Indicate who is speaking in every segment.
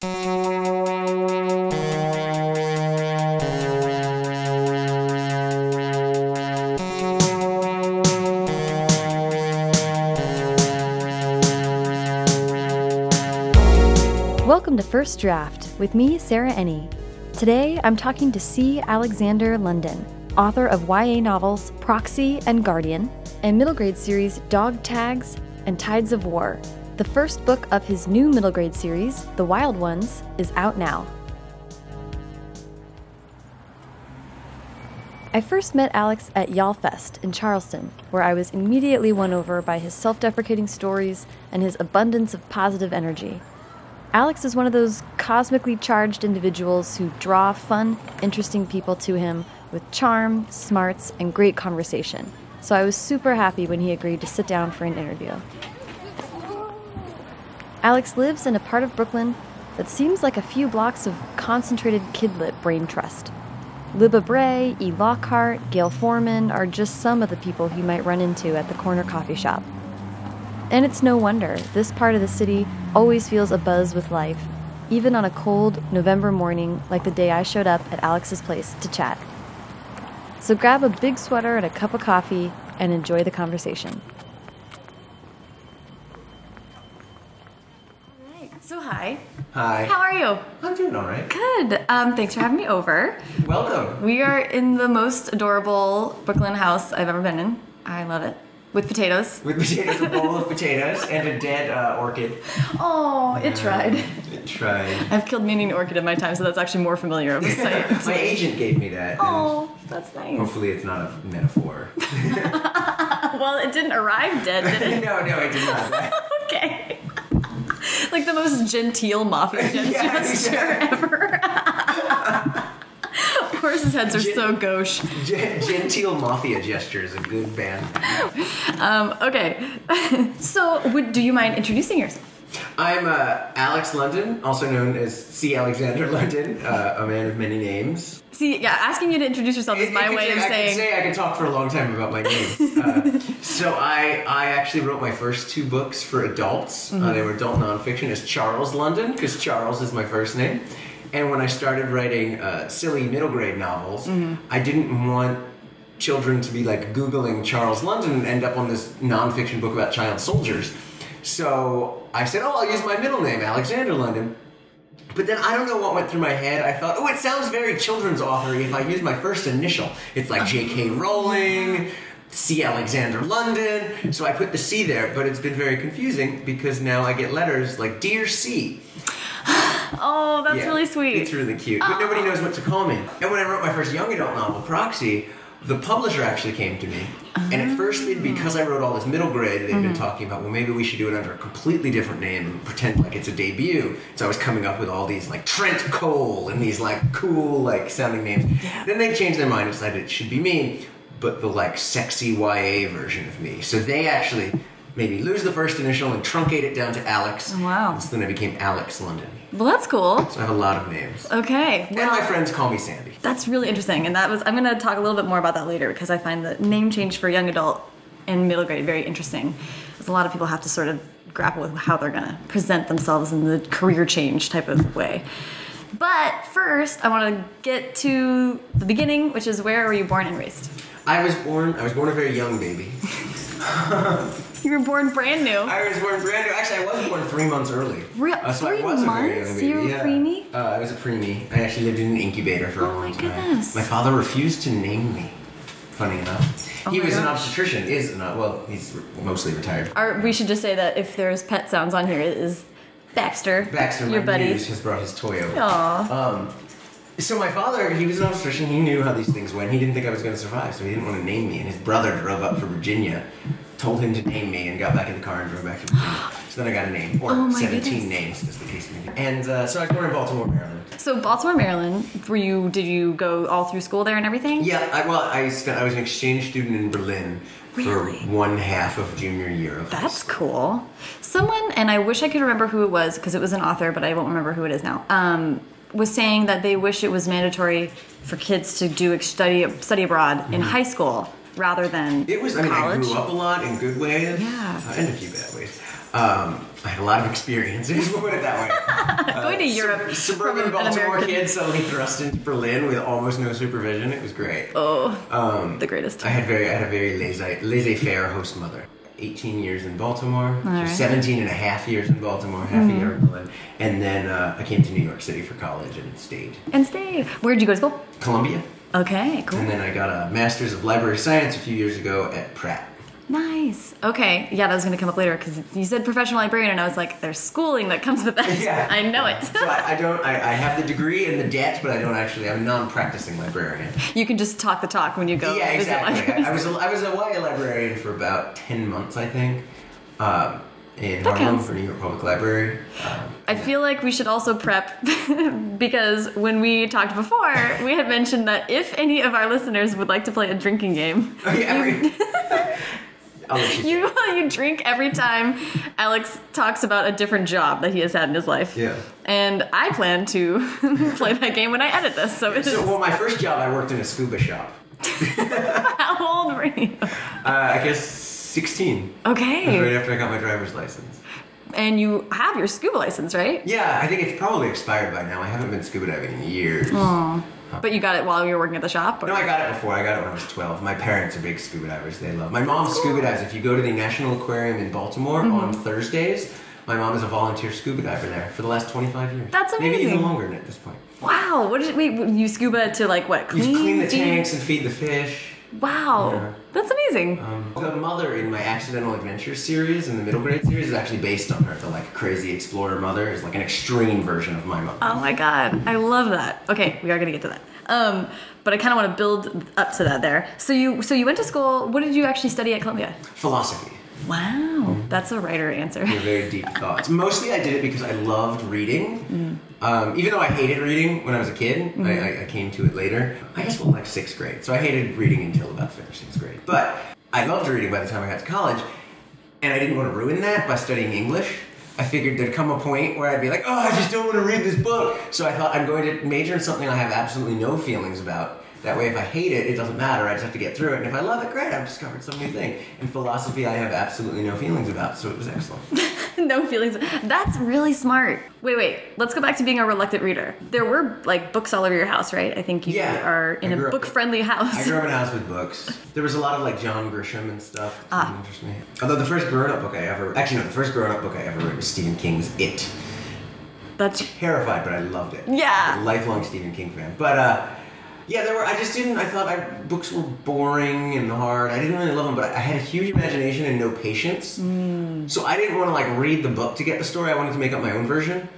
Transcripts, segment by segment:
Speaker 1: Welcome to First Draft with me, Sarah Ennie. Today, I'm talking to C. Alexander London, author of YA novels Proxy and Guardian, and middle grade series Dog Tags and Tides of War. The first book of his new middle grade series, The Wild Ones, is out now. I first met Alex at YALLFest in Charleston, where I was immediately won over by his self deprecating stories and his abundance of positive energy. Alex is one of those cosmically charged individuals who draw fun, interesting people to him with charm, smarts, and great conversation. So I was super happy when he agreed to sit down for an interview. Alex lives in a part of Brooklyn that seems like a few blocks of concentrated kidlit brain trust. Libba Bray, E. Lockhart, Gayle Forman are just some of the people he might run into at the corner coffee shop. And it's no wonder, this part of the city always feels abuzz with life, even on a cold November morning like the day I showed up at Alex's place to chat. So grab a big sweater and a cup of coffee and enjoy the conversation. So, hi. How are you?
Speaker 2: I'm doing all right.
Speaker 1: Good. Um, thanks for having me over.
Speaker 2: Welcome.
Speaker 1: We are in the most adorable Brooklyn house I've ever been in. I love it. With potatoes.
Speaker 2: With potatoes, a bowl of potatoes, and a dead uh, orchid.
Speaker 1: Oh, it tried.
Speaker 2: It tried.
Speaker 1: I've killed meaning orchid in my time, so that's actually more familiar of a sight.
Speaker 2: My agent gave me that.
Speaker 1: oh, that's nice.
Speaker 2: Hopefully, it's not a metaphor.
Speaker 1: Well, it didn't arrive dead, did it?
Speaker 2: no, no, it did not.
Speaker 1: okay. like the most genteel mafia gesture
Speaker 2: yeah.
Speaker 1: ever. Horses' heads are so gauche.
Speaker 2: Gen- Genteel Mafia Gesture is a good band.
Speaker 1: Um, okay. so, would do you mind introducing yourself?
Speaker 2: I'm uh, Alex London, also known as C. Alexander London, uh, a man of many names.
Speaker 1: See, yeah, asking you to introduce yourself is
Speaker 2: It-
Speaker 1: my
Speaker 2: it
Speaker 1: way of
Speaker 2: I
Speaker 1: saying.
Speaker 2: Could say I can talk for a long time about my name. Uh, so I, I actually wrote my first two books for adults.
Speaker 1: Mm-hmm.
Speaker 2: Uh, they were adult nonfiction as Charles London because Charles is my first name. And when I started writing uh, silly middle grade novels,
Speaker 1: Mm-hmm.
Speaker 2: I didn't want children to be like googling Charles London and end up on this nonfiction book about child soldiers. So I said, "Oh, I'll use my middle name, Alexander London." But then I don't know what went through my head. I thought, oh, it sounds very children's authory if I use my first initial. It's like J.K. Rowling, C. Alexander London. So I put the C there, but it's been very confusing because now I get letters like Dear C.
Speaker 1: Oh, that's
Speaker 2: Yeah,
Speaker 1: really sweet.
Speaker 2: It's really cute, but nobody knows what to call me. And when I wrote my first young adult novel, Proxy, the publisher actually came to me. And at first, they'd- because I wrote all this middle grade, they'd
Speaker 1: Mm-hmm.
Speaker 2: been talking about, well, maybe we should do it under a completely different name and pretend like it's a debut. So I was coming up with all these like Trent Cole and these like cool like sounding names. Then they changed their mind and decided it should be me, but the like sexy YA version of me. So they actually made me lose the first initial and truncate it down to Alex.
Speaker 1: Oh, wow.
Speaker 2: And so then I became Alex London.
Speaker 1: Well, that's cool.
Speaker 2: So I have a lot of names.
Speaker 1: Okay.
Speaker 2: and
Speaker 1: Well,
Speaker 2: my friends call me Sandy.
Speaker 1: That's really interesting, and that was I'm going to talk a little bit more about that later because I find the name change for young adult and middle grade very interesting. Because a lot of people have to sort of grapple with how they're going to present themselves in the career change type of way. But first, I want to get to the beginning, which is where were you born and raised?
Speaker 2: I was born. I was born a very young baby.
Speaker 1: You were born brand new.
Speaker 2: I was born brand new. Actually, I was born three months early.
Speaker 1: Real-
Speaker 2: Uh, so
Speaker 1: three
Speaker 2: I was a
Speaker 1: months? You were
Speaker 2: yeah.
Speaker 1: preemie?
Speaker 2: Uh, I was a preemie. I actually lived in an incubator for a
Speaker 1: Oh
Speaker 2: long
Speaker 1: my
Speaker 2: time.
Speaker 1: goodness.
Speaker 2: My father refused to name me. Funny enough,
Speaker 1: Oh
Speaker 2: he
Speaker 1: my
Speaker 2: was an obstetrician. Is not well. He's mostly retired.
Speaker 1: Or we should just say that if there's pet sounds on here, it is Baxter,
Speaker 2: Baxter,
Speaker 1: your
Speaker 2: my
Speaker 1: buddy.
Speaker 2: muse, has brought his toy over.
Speaker 1: Aw.
Speaker 2: Um, so my father, he was an obstetrician. He knew how these things went. He didn't think I was going to survive, so he didn't want to name me. And his brother drove up from Virginia, told him to name me, and got back in the car and drove back to Virginia. So then I got a name, or
Speaker 1: Oh
Speaker 2: 17
Speaker 1: goodness.
Speaker 2: names, as the case may be. And uh, so I was born in Baltimore, Maryland.
Speaker 1: So Baltimore, Maryland. Were you? Did you go all through school there and everything?
Speaker 2: Yeah, I, well, I spent. I was an exchange student in Berlin
Speaker 1: Really?
Speaker 2: for one half of junior year of
Speaker 1: That's cool. Someone, and I wish I could remember who it was because it was an author, but I won't remember who it is now. Um, was saying that they wish it was mandatory for kids to do study study abroad in high school rather than
Speaker 2: It was. I mean,
Speaker 1: college.
Speaker 2: I grew up a lot in good ways,
Speaker 1: Yeah.
Speaker 2: uh, and a few bad ways. Um, I had a lot of experiences. We'll put it that way.
Speaker 1: Going to Europe
Speaker 2: Sub- suburban Baltimore kid suddenly thrust into Berlin with almost no supervision. It was great.
Speaker 1: Oh,
Speaker 2: Um,
Speaker 1: the greatest.
Speaker 2: I had very, I had a very laissez, laissez-faire host mother. 18 years in Baltimore, so
Speaker 1: right. Mm-hmm.
Speaker 2: 17 and a half years in Baltimore, half a year in Berlin, and then uh, I came to New York City for college and stayed.
Speaker 1: And stayed. Where'd you go to school?
Speaker 2: Columbia,
Speaker 1: Okay, cool.
Speaker 2: and then I got a master's of library science a few years ago at Pratt.
Speaker 1: Nice. Okay. Yeah, that was going to come up later because you said professional librarian, and I was like, there's schooling that comes with that.
Speaker 2: Yeah.
Speaker 1: I know it.
Speaker 2: So I, I don't, I, I have the degree and the debt, but I don't actually. I'm a non-practicing librarian.
Speaker 1: you can just talk the talk when you go
Speaker 2: yeah, exactly.
Speaker 1: libraries.
Speaker 2: I was a, I was a YA librarian for about 10 months, I think, um, in
Speaker 1: That
Speaker 2: Harlem
Speaker 1: counts.
Speaker 2: for New York Public Library. Um,
Speaker 1: I feel like we should also prep because when we talked before, we had mentioned that if any of our listeners would like to play a drinking game,
Speaker 2: Oh, yeah, every- you.
Speaker 1: you you drink every time Alex talks about a different job that he has had in his life.
Speaker 2: Yeah.
Speaker 1: And I plan to play that game when I edit this. So, it is,
Speaker 2: So, well, my first job, I worked in a scuba shop.
Speaker 1: how old were you?
Speaker 2: Uh, I guess 16.
Speaker 1: Okay.
Speaker 2: Right after I got my driver's license.
Speaker 1: And you have your scuba license, right?
Speaker 2: Yeah, I think it's probably expired by now. I haven't been scuba diving in years.
Speaker 1: But you got it while you were working at the shop? Or?
Speaker 2: No, I got it before. I got it when I was 12. My parents are big scuba divers. They love. My mom scuba dives. If you go to the National Aquarium in Baltimore
Speaker 1: Mm-hmm.
Speaker 2: on Thursdays, my mom is a volunteer scuba diver there for the last 25 years.
Speaker 1: That's amazing.
Speaker 2: Maybe even longer at this point.
Speaker 1: Wow. What did you, wait? You scuba to like what?
Speaker 2: You
Speaker 1: Clean,
Speaker 2: clean the
Speaker 1: feed?
Speaker 2: tanks and feed the fish.
Speaker 1: Wow.
Speaker 2: Yeah.
Speaker 1: That's amazing.
Speaker 2: Um, the mother in my Accidental adventure series, in the middle grade series, is actually based on her. The like crazy explorer mother is like an extreme version of my mother.
Speaker 1: Oh my god, I love that. Okay, we are gonna get to that. Um, but I kind of want to build up to that there. So you, so you went to school. What did you actually study at Columbia?
Speaker 2: Philosophy.
Speaker 1: Wow, mm-hmm. that's a writer answer.
Speaker 2: Very deep thoughts. Mostly, I did it because I loved reading. Mm. Um, even though I hated reading when I was a kid, I, mm-hmm. I, I came to it later. I guess well, like sixth grade. So I hated reading until about fifth, sixth grade. But I loved reading by the time I got to college, and I didn't want to ruin that by studying English. I figured there'd come a point where I'd be like, oh, I just don't want to read this book. So I thought I'm going to major in something I have absolutely no feelings about. That way, if I hate it, it doesn't matter. I just have to get through it. And if I love it, great, I've discovered some new thing. In philosophy, I have absolutely no feelings about, so it was excellent.
Speaker 1: no feelings. That's really smart. Wait, wait. Let's go back to being a reluctant reader. There were like books all over your house, right? I think you
Speaker 2: Yeah.
Speaker 1: are in a book-friendly house.
Speaker 2: I grew up in a house with books. There was a lot of like John Grisham and stuff. That
Speaker 1: Ah.
Speaker 2: didn't me. Although the first grown-up book I ever actually no, the first grown-up book I ever read was Stephen King's It.
Speaker 1: That's
Speaker 2: Terrified, but I loved it.
Speaker 1: Yeah.
Speaker 2: Lifelong Stephen King fan. But uh, yeah, there were. I just didn't. I thought I, books were boring and hard. I didn't really love them, but I had a huge imagination and no patience.
Speaker 1: Mm.
Speaker 2: So I didn't want to like read the book to get the story. I wanted to make up my own version.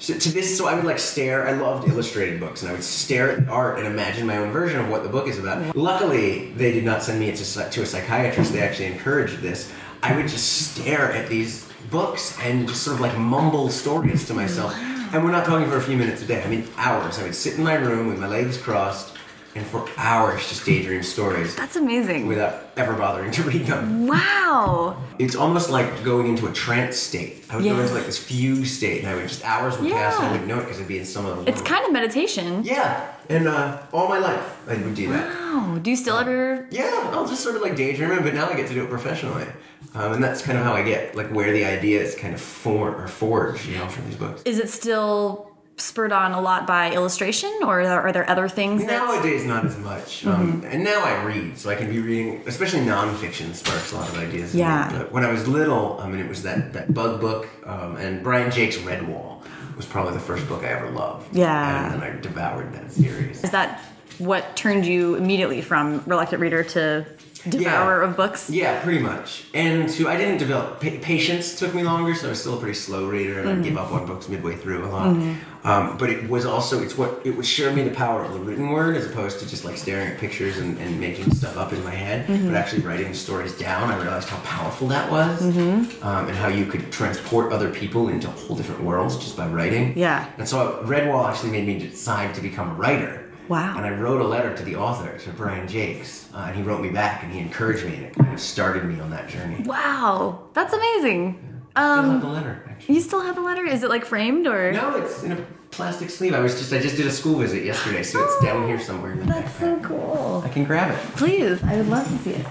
Speaker 2: So to this, so I would like stare. I loved illustrated books, and I would stare at the art and imagine my own version of what the book is about. Luckily, they did not send me to, to a psychiatrist. They actually encouraged this. I would just stare at these books and just sort of like mumble stories to myself. And we're not talking for a few minutes a day. I mean, hours. I would sit in my room with my legs crossed, and for hours just daydream stories
Speaker 1: that's amazing.
Speaker 2: without ever bothering to read them.
Speaker 1: wow.
Speaker 2: It's almost like going into a trance state. I would go into like this fugue state, and I would just hours would pass, and I wouldn't know it because I'd be in some other.
Speaker 1: It's kind of meditation.
Speaker 2: yeah, and uh, all my life I would do that.
Speaker 1: Wow. Do you still ever?
Speaker 2: Yeah, I'll just sort of like daydream but now I get to do it professionally, um, and that's kind of how I get like where the ideas kind of form or forge, you know, from these books.
Speaker 1: Is it still spurred on a lot by illustration, or are there other things?
Speaker 2: Nowadays, not as much. Um, and now I read, so I can be reading, especially nonfiction sparks a lot of ideas.
Speaker 1: Yeah.
Speaker 2: But when I was little, I mean, it was that, that bug book, um, and Brian Jacques's Redwall was probably the first book I ever loved.
Speaker 1: Yeah.
Speaker 2: And then I devoured that series.
Speaker 1: Is that what turned you immediately from reluctant reader to devourer of books?
Speaker 2: Yeah, pretty much. And to I didn't develop pa- patience. Took me longer, so I was still a pretty slow reader, and
Speaker 1: Mm-hmm.
Speaker 2: I give up on books midway through a lot. Um, but it was also it's what it was showed me the power of the written word as opposed to just like staring at pictures and, and making stuff up in my head.
Speaker 1: Mm-hmm.
Speaker 2: But actually writing stories down, I realized how powerful that was,
Speaker 1: Mm-hmm.
Speaker 2: um, and how you could transport other people into whole different worlds just by writing.
Speaker 1: Yeah.
Speaker 2: And so Redwall actually made me decide to become a writer.
Speaker 1: Wow.
Speaker 2: And I wrote a letter to the author, to Brian Jacques, uh, and he wrote me back and he encouraged me, and it kind of started me on that journey.
Speaker 1: Wow, that's amazing.
Speaker 2: I still
Speaker 1: Um,
Speaker 2: have the letter, actually.
Speaker 1: you still have the letter? Is it like framed or?
Speaker 2: No, it's in a plastic sleeve. I was just I just did a school visit yesterday, so it's down here somewhere. In the
Speaker 1: That's so cool.
Speaker 2: I can grab it.
Speaker 1: Please, I would love to see it.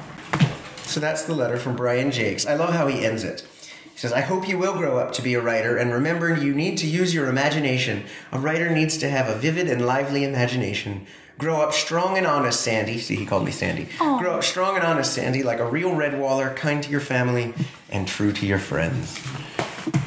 Speaker 2: So that's the letter from Brian Jacques. I love how he ends it. He says, I hope you will grow up to be a writer, and remember, you need to use your imagination. A writer needs to have a vivid and lively imagination. Grow up strong and honest, Sandy. See, he called me Sandy. Grow up strong and honest, Sandy, like a real red waller, kind to your family and true to your friends.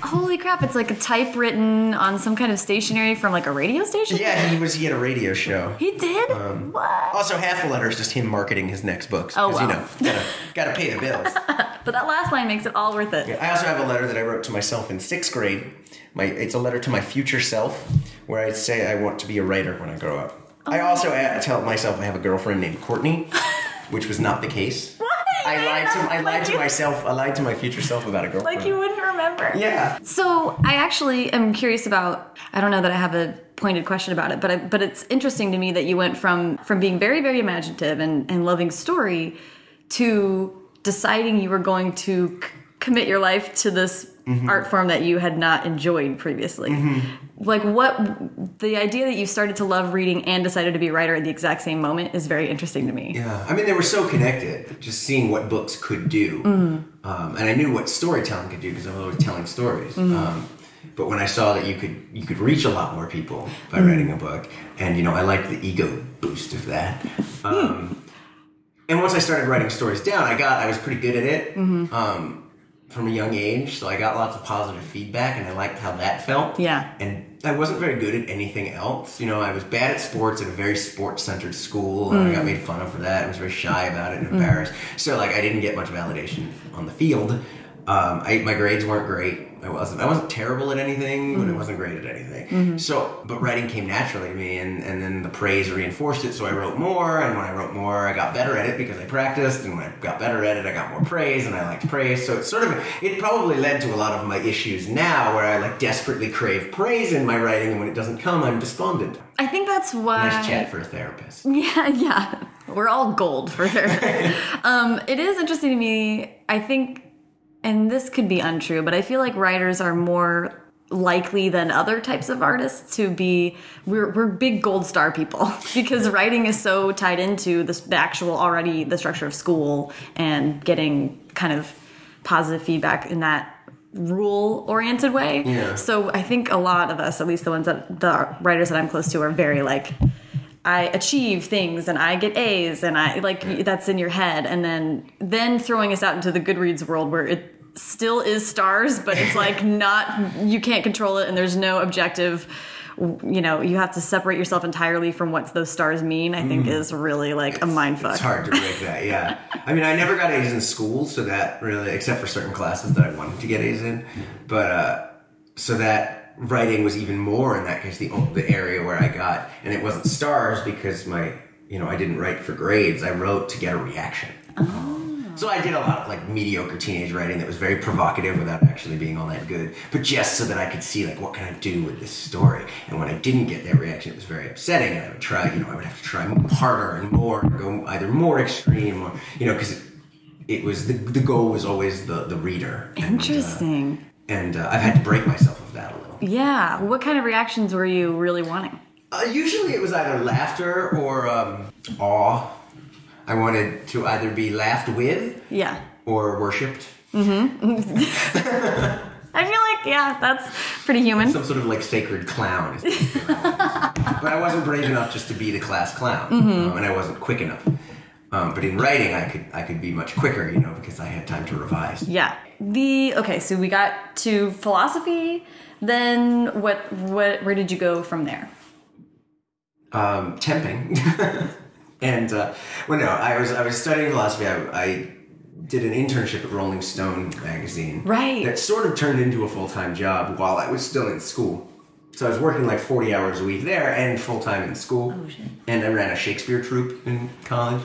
Speaker 1: Holy crap! It's like a typewritten on some kind of stationery from like a radio station.
Speaker 2: Yeah, he was. He had a radio show.
Speaker 1: He did. Um, what?
Speaker 2: Also, half the letter is just him marketing his next books.
Speaker 1: Oh,
Speaker 2: 'cause, you know, gotta, gotta pay the bills.
Speaker 1: But that last line makes it all worth it.
Speaker 2: I also have a letter that I wrote to myself in sixth grade. My, it's a letter to my future self, where I'd say I want to be a writer when I grow up. I oh. also a- tell myself I have a girlfriend named Courtney, which was not the case. I lied to I lied
Speaker 1: Like
Speaker 2: to
Speaker 1: you-
Speaker 2: myself. I lied to my future self about a girlfriend.
Speaker 1: Like you wouldn't remember.
Speaker 2: Yeah.
Speaker 1: So I actually am curious about. I don't know that I have a pointed question about it, but I, but it's interesting to me that you went from from being very very imaginative and and loving story to deciding you were going to c- commit your life to this art form that you had not enjoyed previously. Like what the idea that you started to love reading and decided to be a writer at the exact same moment is very interesting to me.
Speaker 2: Yeah, I mean they were so connected. Just seeing what books could do,
Speaker 1: Mm-hmm.
Speaker 2: um, and I knew what storytelling could do because I was always telling stories.
Speaker 1: Mm-hmm.
Speaker 2: Um, but when I saw that you could you could reach a lot more people by
Speaker 1: Mm-hmm.
Speaker 2: writing a book, and you know I liked the ego boost of that. Um, and once I started writing stories down, I got I was pretty good at it
Speaker 1: Mm-hmm.
Speaker 2: um, from a young age. So I got lots of positive feedback, and I liked how that felt.
Speaker 1: Yeah.
Speaker 2: And I wasn't very good at anything else. You know, I was bad at sports at a very sports centered school, and I
Speaker 1: Mm.
Speaker 2: got made fun of for that. I was very shy about it and embarrassed. So like I didn't get much validation on the field. Um, I, my grades weren't great. I wasn't. I wasn't terrible at anything,
Speaker 1: Mm-hmm.
Speaker 2: but I wasn't great at anything. So, but writing came naturally to me, and, and then the praise reinforced it. So I wrote more, and when I wrote more, I got better at it because I practiced. And when I got better at it, I got more praise, and I liked praise. So it's sort of it probably led to a lot of my issues now, where I like desperately crave praise in my writing, and when it doesn't come, I'm despondent.
Speaker 1: I think that's why
Speaker 2: Nice chat for a therapist.
Speaker 1: Yeah, yeah. We're all gold for therapy. um, it is interesting to me. I think, and this could be untrue, but I feel like writers are more likely than other types of artists to be we're, we're big gold star people because writing is so tied into this, the actual already the structure of school and getting kind of positive feedback in that rule oriented way.
Speaker 2: Yeah.
Speaker 1: so i think a lot of us at least the ones that the writers that i'm close to are very like I achieve things and I get A's and I like that's in your head. And then then throwing us out into the Goodreads world where it still is stars but it's like not you can't control it and there's no objective you know you have to separate yourself entirely from what those stars mean I think is really like a mind fuck.
Speaker 2: It's hard to break that, yeah. I mean, I never got A's in school, so that really, except for certain classes that I wanted to get A's in, but uh, so that writing was even more in that case the the area where I got, and it wasn't stars because my, you know, I didn't write for grades. I wrote to get a reaction. So I did a lot of like mediocre teenage writing that was very provocative without actually being all that good, but just so that I could see like what can I do with this story. And when I didn't get that reaction, it was very upsetting. And I would try, you know, I would have to try harder and more, go either more extreme or you know, because it, it was the the goal was always the the reader. And, uh,
Speaker 1: Interesting.
Speaker 2: And, uh, I've had to break myself of that a little.
Speaker 1: yeah, what kind of reactions were you really wanting?
Speaker 2: Uh, usually it was either laughter or um, awe. I wanted to either be laughed with
Speaker 1: Yeah.
Speaker 2: or worshipped. Mhm.
Speaker 1: I feel like yeah, that's pretty human.
Speaker 2: some sort of like sacred clown. is basically what I was. but I wasn't brave enough just to be the class clown,
Speaker 1: Mm-hmm.
Speaker 2: um, and I wasn't quick enough. Um, but in writing, I could I could be much quicker, you know, because I had time to revise.
Speaker 1: Yeah. The okay, so we got to philosophy. Then what? What? Where did you go from there?
Speaker 2: Um, temping, and uh, well, no, I was I was studying philosophy. I, I did an internship at Rolling Stone magazine,
Speaker 1: Right.
Speaker 2: That sort of turned into a full time job while I was still in school. So I was working like forty hours a week there and full time in school.
Speaker 1: Oh, shit.
Speaker 2: And I ran a Shakespeare troupe in college.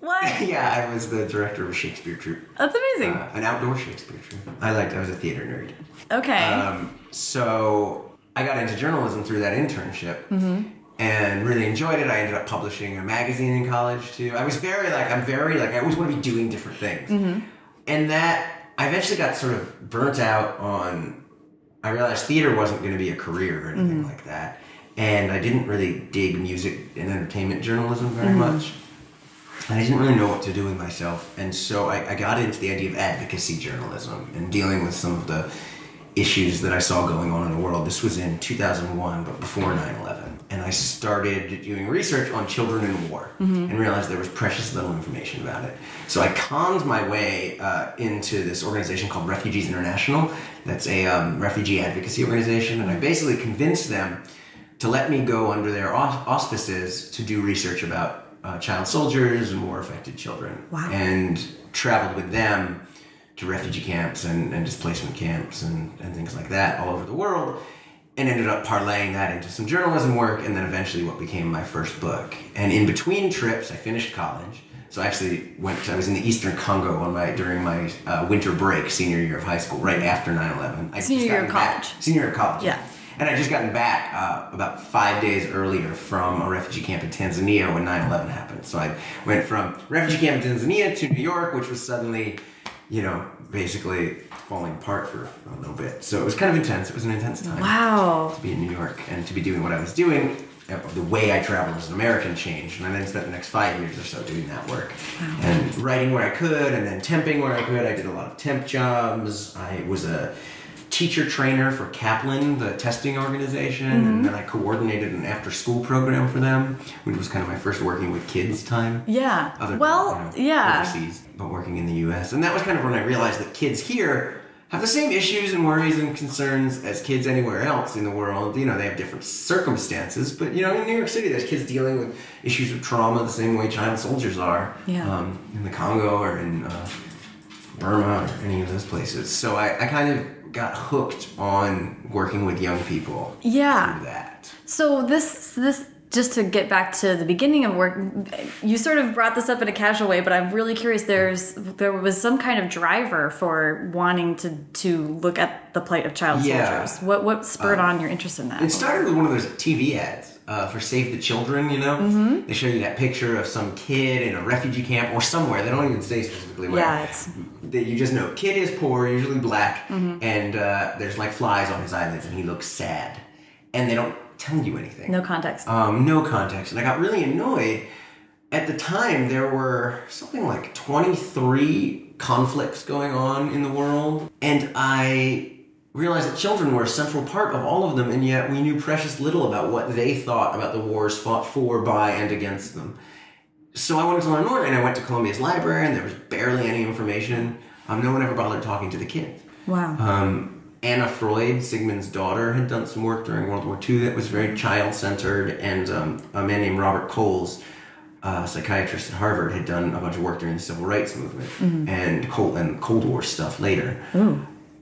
Speaker 1: What?
Speaker 2: yeah, I was the director of a Shakespeare troupe,
Speaker 1: That's amazing.
Speaker 2: uh, an outdoor Shakespeare troupe. I liked. I was a theater nerd.
Speaker 1: okay.
Speaker 2: Um, so I got into journalism through that internship. And really enjoyed it. I ended up publishing a magazine in college too. I was very like I'm very like I always want to be doing different things, and that I eventually got sort of burnt out on. I realized theater wasn't going to be a career or anything like that, and I didn't really dig music and entertainment journalism very
Speaker 1: Mm-hmm.
Speaker 2: much. And I didn't really know what to do with myself, and so I, I got into the idea of advocacy journalism and dealing with some of the issues that I saw going on in the world. This was in 2001, but before 9 11. And I started doing research on children in war and realized there was precious little information about it. So I conned my way uh, into this organization called Refugees International. That's a um, refugee advocacy organization. And I basically convinced them to let me go under their auspices to do research about uh, child soldiers and war affected children.
Speaker 1: Wow.
Speaker 2: And traveled with them to refugee camps and, and displacement camps and, and things like that all over the world and ended up parlaying that into some journalism work and then eventually what became my first book and in between trips i finished college so i actually went i was in the eastern congo on my during my uh, winter break senior year of high school right after 9-11 I
Speaker 1: Senior year of college.
Speaker 2: senior year of college
Speaker 1: Yeah.
Speaker 2: and I just gotten back uh, about five days earlier from a refugee camp in Tanzania when 9 11 happened. So I went from refugee camp in Tanzania to New York, which was suddenly, you know, basically falling apart for a little bit. So it was kind of intense. It was an intense time
Speaker 1: Wow.
Speaker 2: to be in New York and to be doing what I was doing. uh, The way I traveled as an American changed, and I then spent the next five years or so doing that work and writing where I could, and then temping where I could. I did a lot of temp jobs. I was a teacher trainer for Kaplan, the testing organization, and then I coordinated an after-school program for them, which was kind of my first working with kids time
Speaker 1: Yeah.
Speaker 2: other
Speaker 1: well,
Speaker 2: than, you know,
Speaker 1: yeah.
Speaker 2: overseas, but working in the U.S. And that was kind of when I realized that kids here have the same issues and worries and concerns as kids anywhere else in the world. You know, they have different circumstances, but you know, in New York City, there's kids dealing with issues of trauma the same way child soldiers are.
Speaker 1: Yeah.
Speaker 2: Um, in the Congo or in uh, Burma or any of those places. So I, I kind of got hooked on working with young people.
Speaker 1: Yeah.
Speaker 2: Through that.
Speaker 1: So this this just to get back to the beginning of work, you sort of brought this up in a casual way, but I'm really curious. There's there was some kind of driver for wanting to to look at the plight of child
Speaker 2: Yeah.
Speaker 1: soldiers. What what spurred uh, on your interest in that?
Speaker 2: It started with one of those TV ads uh, for Save the Children, you know?
Speaker 1: Mm-hmm.
Speaker 2: They show you that picture of some kid in a refugee camp or somewhere. They don't even say specifically where.
Speaker 1: Yeah, it's-
Speaker 2: That you just know, kid is poor, usually black,
Speaker 1: Mm-hmm.
Speaker 2: and uh, there's like flies on his eyelids and he looks sad. And they don't tell you anything.
Speaker 1: no context.
Speaker 2: Um, no context. And I got really annoyed. At the time, there were something like 23 conflicts going on in the world. And I realized that children were a central part of all of them, and yet we knew precious little about what they thought about the wars fought for, by, and against them. So I wanted to learn more, and I went to Columbia's library, and there was barely any information. Um, no one ever bothered talking to the kids.
Speaker 1: wow.
Speaker 2: Um, Anna Freud, Sigmund's daughter, had done some work during World War II that was very child centered, and um, a man named Robert Coles, a psychiatrist at Harvard, had done a bunch of work during the Civil Rights Movement and, Cold, and Cold War stuff later.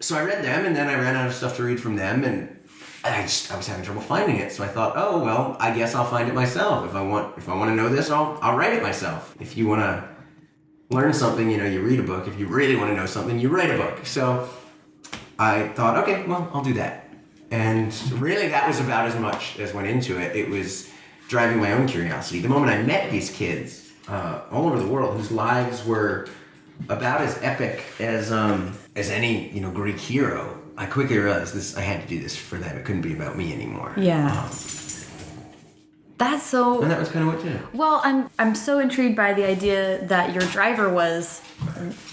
Speaker 2: So I read them, and then I ran out of stuff to read from them, and I just I was having trouble finding it. So I thought, oh well, I guess I'll find it myself. If I want, if I want to know this, I'll I'll write it myself. If you want to learn something, you know, you read a book. If you really want to know something, you write a book. So I thought, okay, well, I'll do that. And really, that was about as much as went into it. It was driving my own curiosity. The moment I met these kids uh, all over the world, whose lives were about as epic as um, as any you know Greek hero, I quickly realized this. I had to do this for them. It couldn't be about me anymore.
Speaker 1: Yeah.
Speaker 2: Um,
Speaker 1: That's so
Speaker 2: and that was kind of what did it.
Speaker 1: Well, I'm I'm so intrigued by the idea that your driver was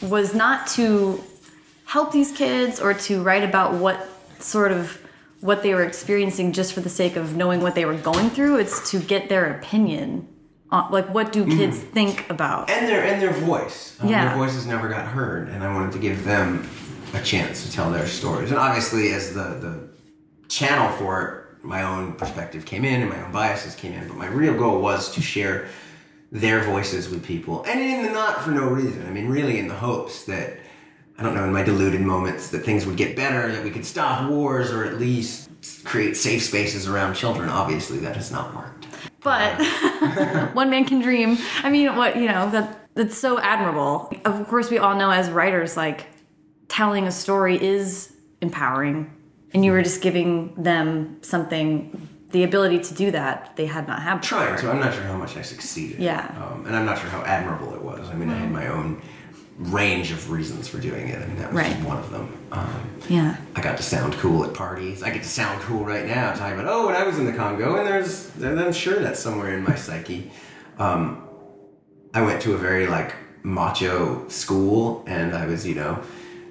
Speaker 1: was not to help these kids or to write about what sort of what they were experiencing just for the sake of knowing what they were going through. It's to get their opinion on like what do kids think about.
Speaker 2: and their and their voice. Um,
Speaker 1: Yeah.
Speaker 2: Their voices never got heard, and I wanted to give them a chance to tell their stories. And obviously, as the the channel for it, my own perspective came in, and my own biases came in. But my real goal was to share their voices with people, and in the not for no reason. I mean, really, in the hopes that I don't know, in my deluded moments, that things would get better, that we could stop wars, or at least create safe spaces around children. Obviously, that has not worked.
Speaker 1: But one man can dream. I mean, what you know that that's so admirable. Of course, we all know as writers, like telling a story is empowering, and you were just giving them something, the ability to do that they had not had. Before.
Speaker 2: trying to. I'm not sure how much I succeeded.
Speaker 1: Yeah.
Speaker 2: Um, and I'm not sure how admirable it was. I mean, I had my own range of reasons for doing it. and that was
Speaker 1: Right.
Speaker 2: just one of them. Um,
Speaker 1: Yeah.
Speaker 2: I got to sound cool at parties. I get to sound cool right now, talking about, oh, when I was in the Congo, and there's, and I'm sure that's somewhere in my psyche. Um, I went to a very like macho school, and I was, you know,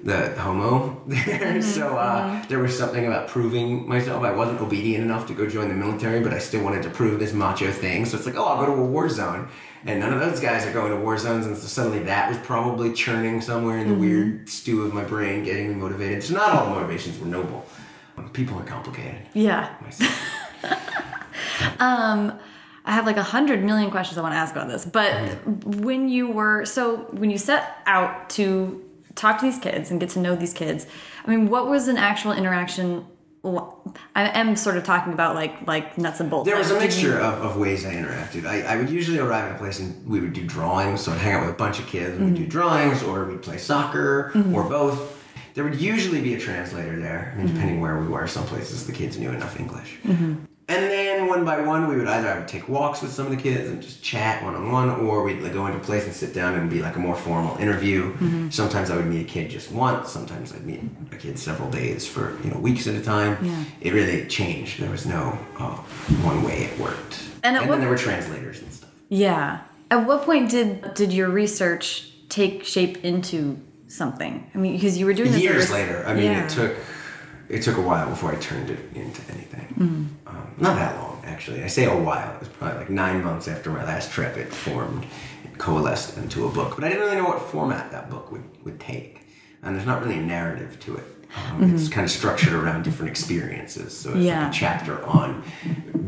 Speaker 2: the homo there. So uh, there was something about proving myself. I wasn't obedient enough to go join the military, but I still wanted to prove this macho thing. So it's like, oh, I'll go to a war zone. And none of those guys are going to war zones, and so suddenly that was probably churning somewhere in the weird stew of my brain, getting me motivated. So not all motivations were noble. People are complicated.
Speaker 1: Yeah. Um, I have like a hundred million questions I want to ask about this, but when you were so when you set out to talk to these kids and get to know these kids, I mean, what was an actual interaction? I am sort of talking about like like nuts and bolts.
Speaker 2: There was a
Speaker 1: Like, did you-
Speaker 2: mixture of, of ways I interacted. I, I would usually arrive at a place and we would do drawings, so I'd hang out with a bunch of kids and we'd do mm-hmm. drawings, or we'd play soccer, mm-hmm. or both. There would usually be a translator there, I mean, mm-hmm. depending where we were. Some places the kids knew enough English. And then one by one, we would either I would take walks with some of the kids and just chat one on one, or we'd like, go into a place and sit down and be like a more formal interview. Sometimes I would meet a kid just once. Sometimes I'd meet a kid several days for you know weeks at a time.
Speaker 1: Yeah.
Speaker 2: It really changed. There was no uh, one way it worked.
Speaker 1: And
Speaker 2: And, then there were translators and stuff.
Speaker 1: Yeah. At what point did did your research take shape into something? I mean, because you were doing this
Speaker 2: Years later, I mean,
Speaker 1: Yeah.
Speaker 2: it took it took a while before I turned it into anything.
Speaker 1: Mm-hmm.
Speaker 2: Um, not that long, actually. I say a while. It was probably like nine months after my last trip. It formed, it coalesced into a book. But I didn't really know what format that book would, would take. And there's not really a narrative to it. Um, It's kind of structured around different experiences. So it's
Speaker 1: Mm-hmm. Yeah.
Speaker 2: like a chapter on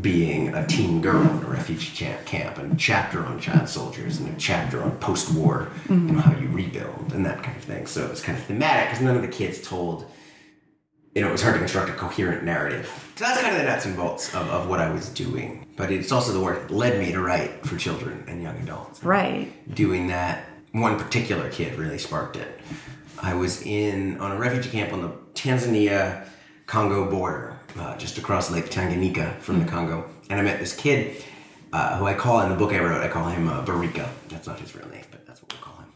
Speaker 2: being a teen girl in a refugee cha- camp, and a chapter on child soldiers, and a chapter on post-war, you know, how you rebuild, and that kind of thing. So it's kind of thematic because none of the kids told you know, it was hard to construct a coherent narrative. So that's kind of the nuts and bolts of, of what I was doing. But it's also the work that led me to write for children and young adults.
Speaker 1: right.
Speaker 2: Doing that, one particular kid really sparked it. I was in on a refugee camp on the Tanzania Congo border, uh, just across Lake Tanganyika from the Congo, and I met this kid uh, who I call in the book I wrote. I call him uh, Barika. That's not his real name, but that's what we call him.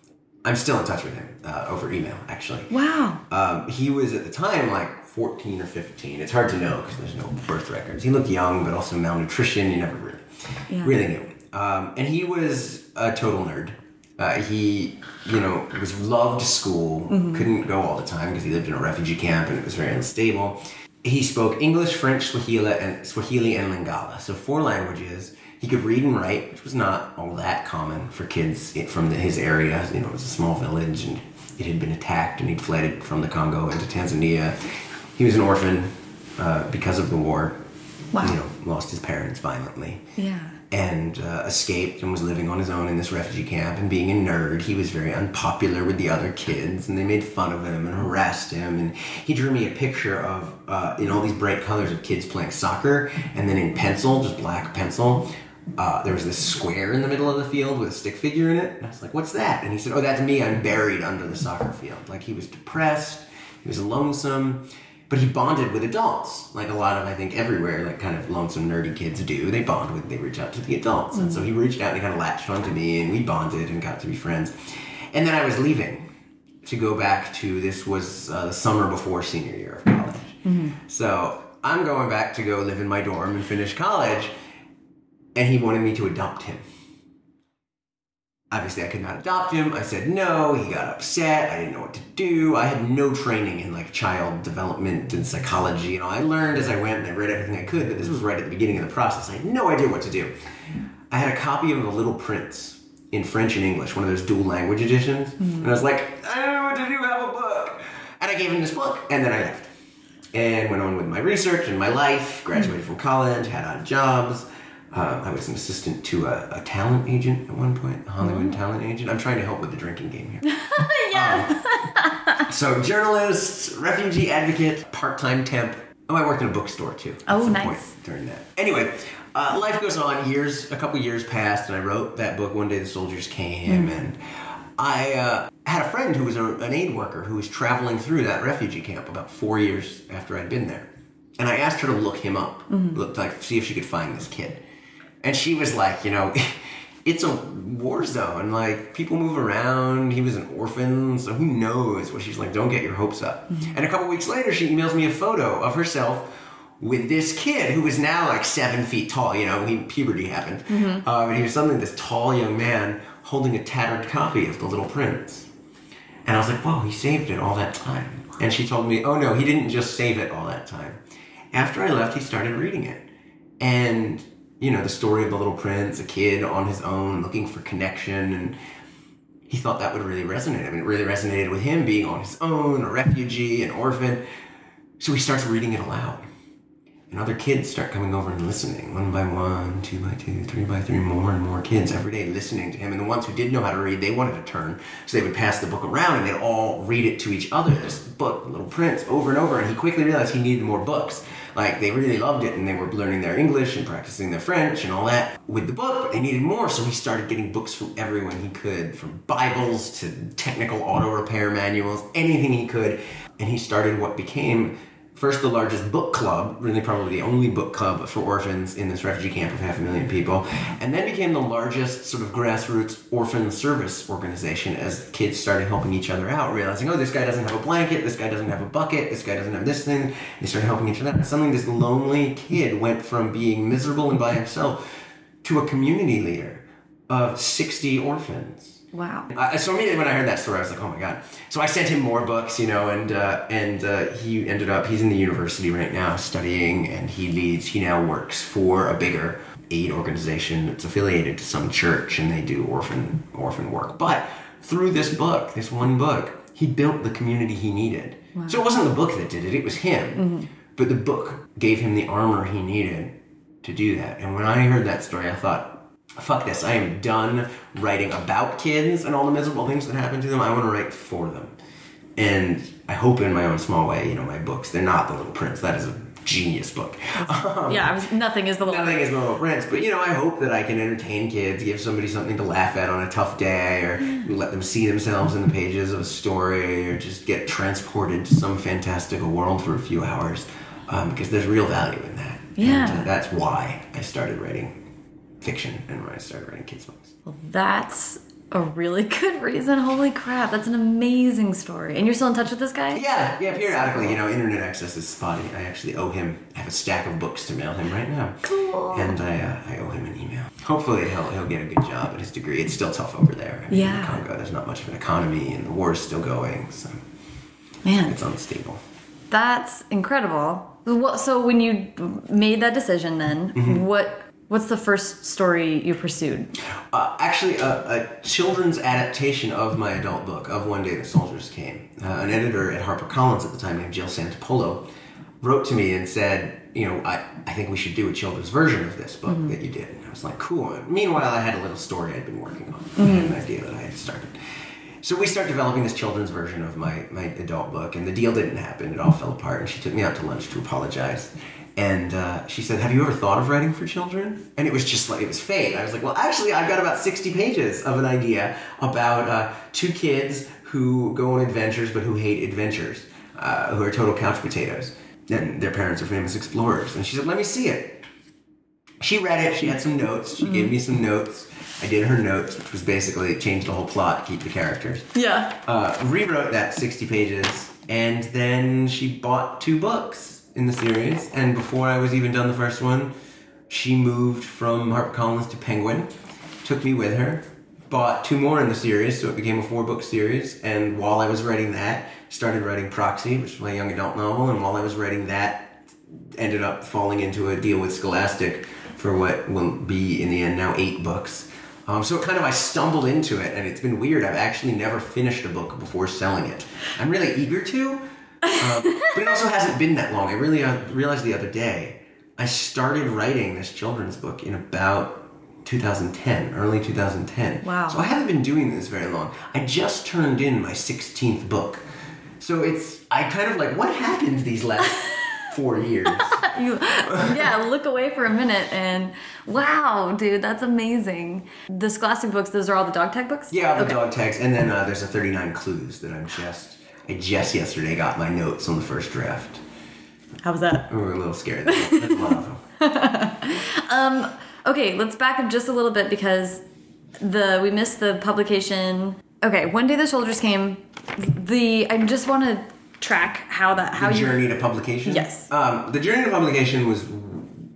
Speaker 2: I'm still in touch with him uh, over email, actually.
Speaker 1: Wow.
Speaker 2: Um, he was at the time like 14 or 15. It's hard to know because there's no birth records. He looked young, but also malnutrition. You never really,
Speaker 1: Yeah.
Speaker 2: really knew. Um, and he was a total nerd. Uh, he, you know, was loved school. Couldn't go all the time because he lived in a refugee camp and it was very unstable. He spoke English, French, Swahili, and Swahili and Lingala, so four languages. He could read and write, which was not all that common for kids from the, his area. You know, it was a small village, and it had been attacked, and he'd fled from the Congo into Tanzania. He was an orphan uh, because of the war.
Speaker 1: Wow.
Speaker 2: You know, lost his parents violently
Speaker 1: Yeah.
Speaker 2: and uh, escaped and was living on his own in this refugee camp. And being a nerd, he was very unpopular with the other kids, and they made fun of him and harassed him. And he drew me a picture of uh, in all these bright colors of kids playing soccer, and then in pencil, just black pencil. Uh, there was this square in the middle of the field with a stick figure in it. And I was like, "What's that?" And he said, "Oh, that's me. I'm buried under the soccer field." Like he was depressed, he was lonesome, but he bonded with adults, like a lot of I think everywhere, like kind of lonesome nerdy kids do. They bond with, they reach out to the adults, and so he reached out and he kind of latched onto me, and we bonded and got to be friends. And then I was leaving to go back to this was uh, the summer before senior year of college. So I'm going back to go live in my dorm and finish college, and he wanted me to adopt him. Obviously, I could not adopt him. I said no. He got upset. I didn't know what to do. I had no training in like child development and psychology. You know, I learned as I went and I read everything I could, but this was right at the beginning of the process. I had no idea what to do. I had a copy of The Little Prince in French and English, one of those dual language editions, mm-hmm. and I was like, I don't know what to do. Have a book, and I gave him this book, and then I left and went on with my research and my life. Graduated from college, had odd jobs. Uh, I was an assistant to a, a talent agent at one point, a Hollywood talent agent. I'm trying to help with the drinking game here.
Speaker 1: yeah.
Speaker 2: so, journalist, refugee advocate, part-time temp. Oh, I worked in a bookstore too. at
Speaker 1: Oh,
Speaker 2: some
Speaker 1: nice.
Speaker 2: point during that. Anyway, uh, life goes on. Years, a couple years passed, and I wrote that book. One day, the soldiers came, and I uh, had a friend who was a, an aid worker who was traveling through that refugee camp about four years after I'd been there, and I asked her to look him up, look like see if she could find this kid, and she was like, you know. it's a war zone. Like people move around. He was an orphan, so who knows what she's like. Don't get your hopes up. And a couple weeks later, she emails me a photo of herself with this kid who was now like seven feet tall. You know, he, puberty happened. Uh, and he was suddenly this tall young man holding a tattered copy of The Little Prince. And I was like, whoa, he saved it all that time. And she told me, oh no, he didn't just save it all that time. After I left, he started reading it. And, you know, the story of the little prince, a kid on his own looking for connection. And he thought that would really resonate. I mean, it really resonated with him being on his own, a refugee, an orphan. So he starts reading it aloud. And other kids start coming over and listening, one by one, two by two, three by three, more and more kids every day listening to him. And the ones who did know how to read, they wanted to turn. So they would pass the book around and they'd all read it to each other. This book, Little Prince, over and over. And he quickly realized he needed more books. Like, they really loved it and they were learning their English and practicing their French and all that with the book, but they needed more. So he started getting books from everyone he could, from Bibles to technical auto repair manuals, anything he could. And he started what became first the largest book club, really probably the only book club for orphans in this refugee camp of half a million people, and then became the largest sort of grassroots orphan service organization as kids started helping each other out, realizing, oh, this guy doesn't have a blanket, this guy doesn't have a bucket, this guy doesn't have this thing. They started helping each other. Suddenly, this lonely kid went from being miserable and by himself to a community leader of 60 orphans.
Speaker 1: Wow.
Speaker 2: Uh, so immediately when I heard that story, I was like, "Oh my god!" So I sent him more books, you know, and uh, and uh, he ended up he's in the university right now studying, and he leads. He now works for a bigger aid organization that's affiliated to some church, and they do orphan orphan work. But through this book, this one book, he built the community he needed. So it wasn't the book that did it; it was him. But the book gave him the armor he needed to do that. And when I heard that story, I thought fuck this, I am done writing about kids and all the miserable things that happen to them. I want to write for them. And I hope in my own small way, you know, my books, they're not The Little Prince. That is a genius book.
Speaker 1: yeah, I was, nothing is the little.
Speaker 2: Nothing is The Little Prince. But, you know, I hope that I can entertain kids, give somebody something to laugh at on a tough day, or let them see themselves in the pages of a story, or just get transported to some fantastical world for a few hours. Um, because there's real value in that.
Speaker 1: Yeah.
Speaker 2: And, uh, that's why I started writing fiction and when I started writing kids' books.
Speaker 1: Well, that's a really good reason. Holy crap, that's an amazing story. And you're still in touch with this guy?
Speaker 2: Yeah, yeah, periodically. You know, internet access is spotty. I actually owe him. I have a stack of books to mail him right now.
Speaker 1: Cool.
Speaker 2: And I, uh, I owe him an email. Hopefully, he'll he'll get a good job at his degree. It's still tough over there. I mean,
Speaker 1: Yeah.
Speaker 2: In Congo, there's not much of an economy, and the war's still going, so
Speaker 1: Man,
Speaker 2: it's unstable.
Speaker 1: that's incredible. What, so when you made that decision then,
Speaker 2: Mm-hmm.
Speaker 1: what what's the first story you pursued?
Speaker 2: Uh, actually, a, a children's adaptation of my adult book, Of One Day the Soldiers Came. Uh, an editor at HarperCollins at the time named Jill Santopolo wrote to me and said, you know, I, I think we should do a children's version of this book that you did. And I was like, cool. And meanwhile, I had a little story I'd been working on. I had an idea that I had started. So we start developing this children's version of my, my adult book, and the deal didn't happen. It all fell apart, and she took me out to lunch to apologize. And uh, she said, Have you ever thought of writing for children? And it was just like, it was fate. I was like, Well, actually, I've got about 60 pages of an idea about uh, two kids who go on adventures but who hate adventures, uh, who are total couch potatoes. And their parents are famous explorers. And she said, Let me see it. She read it, she had some notes, she gave me some notes. I did her notes, which was basically change the whole plot, keep the characters
Speaker 1: Yeah.
Speaker 2: uh, rewrote that 60 pages, and then she bought two books in the series. And before I was even done the first one, she moved from HarperCollins to Penguin, took me with her, bought two more in the series, so it became a four book series. And while I was writing that, started writing Proxy, which is my young adult novel. And while I was writing that, ended up falling into a deal with Scholastic for what will be in the end now eight books. Um, so it kind of I stumbled into it, and it's been weird. I've actually never finished a book before selling it. I'm really eager to, um, but it also hasn't been that long. I really uh, realized the other day I started writing this children's book in about 2010, early 2010.
Speaker 1: Wow.
Speaker 2: So I haven't been doing this very long. I just turned in my 16th book. So it's I kind of like what happened these last four years.
Speaker 1: You, yeah, look away for a minute and wow, dude, that's amazing. The Scholastic books, those are all the dog tag books?
Speaker 2: Yeah, the
Speaker 1: Okay.
Speaker 2: dog tags, and then uh, there's a 39 clues that I'm just. I just yesterday got my notes on the first draft.
Speaker 1: How was that?
Speaker 2: We were a little scared. There's a lot of them.
Speaker 1: Okay, let's back up just a little bit because the we missed the publication. Okay, one day the soldiers came. The I just want to track how that how
Speaker 2: the
Speaker 1: you
Speaker 2: journey to publication.
Speaker 1: Yes.
Speaker 2: Um, the journey to publication was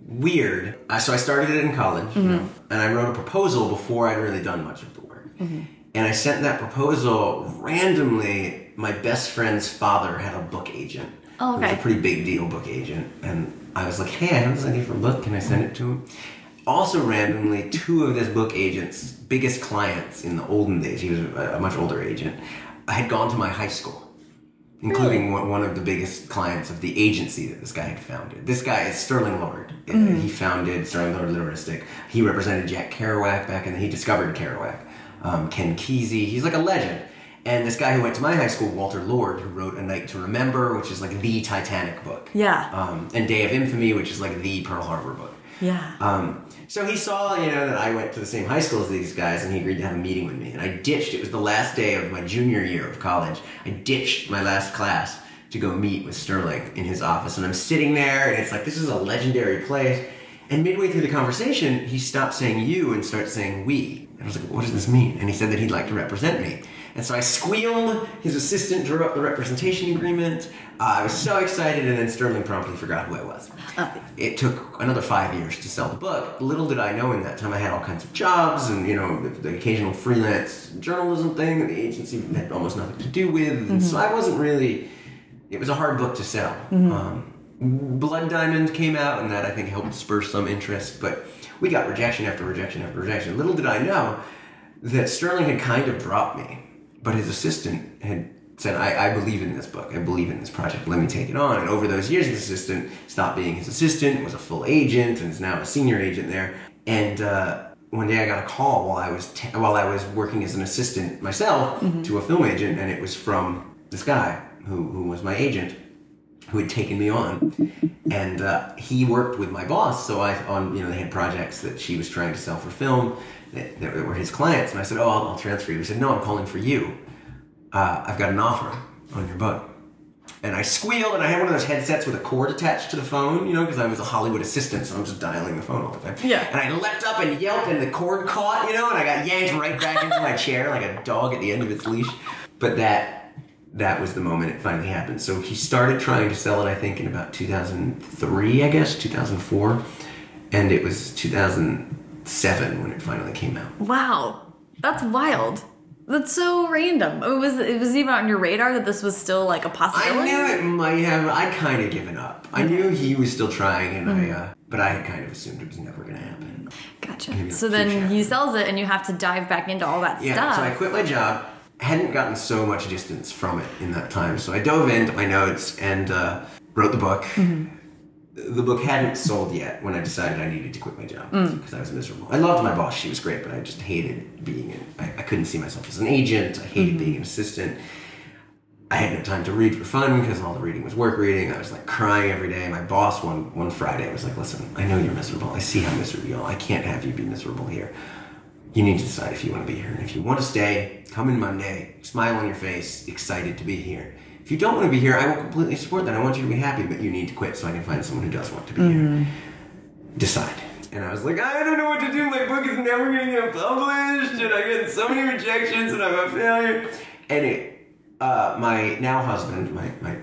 Speaker 2: weird. Uh, so I started it in college,
Speaker 1: Mm-hmm.
Speaker 2: know, and I wrote a proposal before I'd really done much of the work.
Speaker 1: Mm-hmm.
Speaker 2: And I sent that proposal randomly. My best friend's father had a book agent.
Speaker 1: Oh,
Speaker 2: He was a pretty big deal book agent, and I was like, "Hey, I have this idea for a book. Can I send it to him?" Also, randomly, two of this book agent's biggest clients in the olden days, he was a, much older agent, had gone to my high school including one one of the biggest clients of the agency that this guy had founded. This guy is Sterling Lord. Uh, He founded Sterling Lord Literistic. He represented Jack Kerouac back in the, he discovered Kerouac. Um, Ken Kesey, he's like a legend. And this guy who went to my high school, Walter Lord, who wrote A Night to Remember, which is like the Titanic book.
Speaker 1: Yeah.
Speaker 2: Um, and Day of Infamy, which is like the Pearl Harbor book.
Speaker 1: yeah.
Speaker 2: Um, so he saw, you know, that I went to the same high school as these guys, and he agreed to have a meeting with me. And I ditched. It was the last day of my junior year of college. I ditched my last class to go meet with Sterling in his office, and I'm sitting there, and it's like this is a legendary place. And midway through the conversation, he stopped saying "you" and started saying "we." And I was like, "What does this mean?" And he said that he'd like to represent me. And so I squealed. His assistant drew up the representation agreement. Uh, I was so excited, and then Sterling promptly forgot who I was. It took another five years to sell the book. Little did I know in that time I had all kinds of jobs and, you know, the, the occasional freelance journalism thing that the agency had almost nothing to do with. And so I wasn't really, it was a hard book to sell. Um, Blood Diamond came out, and that I think helped spur some interest, but we got rejection after rejection after rejection. Little did I know that Sterling had kind of dropped me, but his assistant had said, I, I believe in this book. I believe in this project. Let me take it on. And over those years, his assistant stopped being his assistant, was a full agent, and is now a senior agent there. And uh, one day I got a call while I was t- while I was working as an assistant myself to a film agent, and it was from this guy who, who was my agent who had taken me on, and uh, he worked with my boss. So I on you know they had projects that she was trying to sell for film that, that were his clients, and I said, "Oh, I'll, I'll transfer you." He said, "No, I'm calling for you. Uh, I've got an offer on your book." And I squealed, and I had one of those headsets with a cord attached to the phone, you know, because I was a Hollywood assistant, so I'm just dialing the phone all the time.
Speaker 1: Yeah.
Speaker 2: And I leapt up and yelped, and the cord caught, you know, and I got yanked right back into my chair like a dog at the end of its leash. But that that was the moment it finally happened. So he started trying to sell it, I think, in about 2003, I guess, 2004, and it was 2007 when it finally came out.
Speaker 1: Wow, that's wild. That's so random. It was it was even on your radar that this was still like a possibility.
Speaker 2: I knew it might have. I kind of given up. I knew he was still trying, and I, uh, but I had kind of assumed it was never going to happen.
Speaker 1: Gotcha. So then he sells it, and you have to dive back into all that
Speaker 2: Yeah,
Speaker 1: stuff. Yeah.
Speaker 2: So I quit my job. Hadn't gotten so much distance from it in that time, so I dove into my notes and uh, wrote the book. Mm-hmm. The book hadn't sold yet when I decided I needed to quit my job mm. because I was miserable. I loved my boss; she was great, but I just hated being. An, I, I couldn't see myself as an agent. I hated mm-hmm. being an assistant. I had no time to read for fun because all the reading was work reading. I was like crying every day. My boss one one Friday was like, "Listen, I know you're miserable. I see how miserable you are. I can't have you be miserable here. You need to decide if you want to be here. And if you want to stay, come in Monday, smile on your face, excited to be here. If you don't want to be here, I will completely support that. I want you to be happy, but you need to quit so I can find someone who does want to be here. Decide." And I was like, I don't know what to do. My book is never going to get published, and I get so many rejections, and I'm a failure. And it, uh, my now husband, my, my,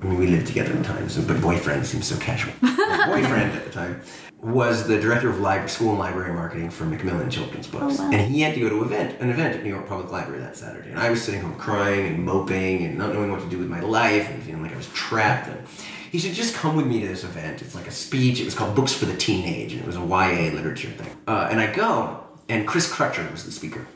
Speaker 2: I mean, we lived together at times, but boyfriend seems so casual. Boyfriend at the time was the director of library, school and library marketing for Macmillan Children's Books,
Speaker 1: wow.
Speaker 2: and he had to go to event, an event at New York Public Library that Saturday. And I was sitting home crying and moping and not knowing what to do with my life and feeling like I was trapped. And he said, "Just come with me to this event. It's like a speech. It was called Books for the Teenage, and it was a YA literature thing." Uh, and I go, and Chris Crutcher was the speaker.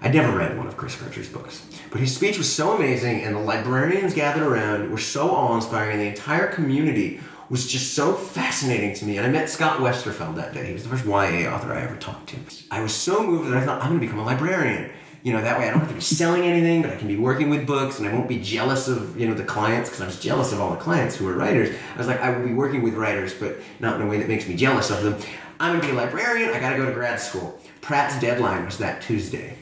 Speaker 2: I'd never read one of Chris Crutcher's books, but his speech was so amazing, and the librarians gathered around were so awe-inspiring, and the entire community was just so fascinating to me. And I met Scott Westerfeld that day. He was the first YA author I ever talked to. I was so moved that I thought I'm going to become a librarian. You know, that way I don't have to be selling anything, but I can be working with books, and I won't be jealous of you know the clients because I was jealous of all the clients who were writers. I was like, I will be working with writers, but not in a way that makes me jealous of them. I'm going to be a librarian. I got to go to grad school. Pratt's deadline was that Tuesday.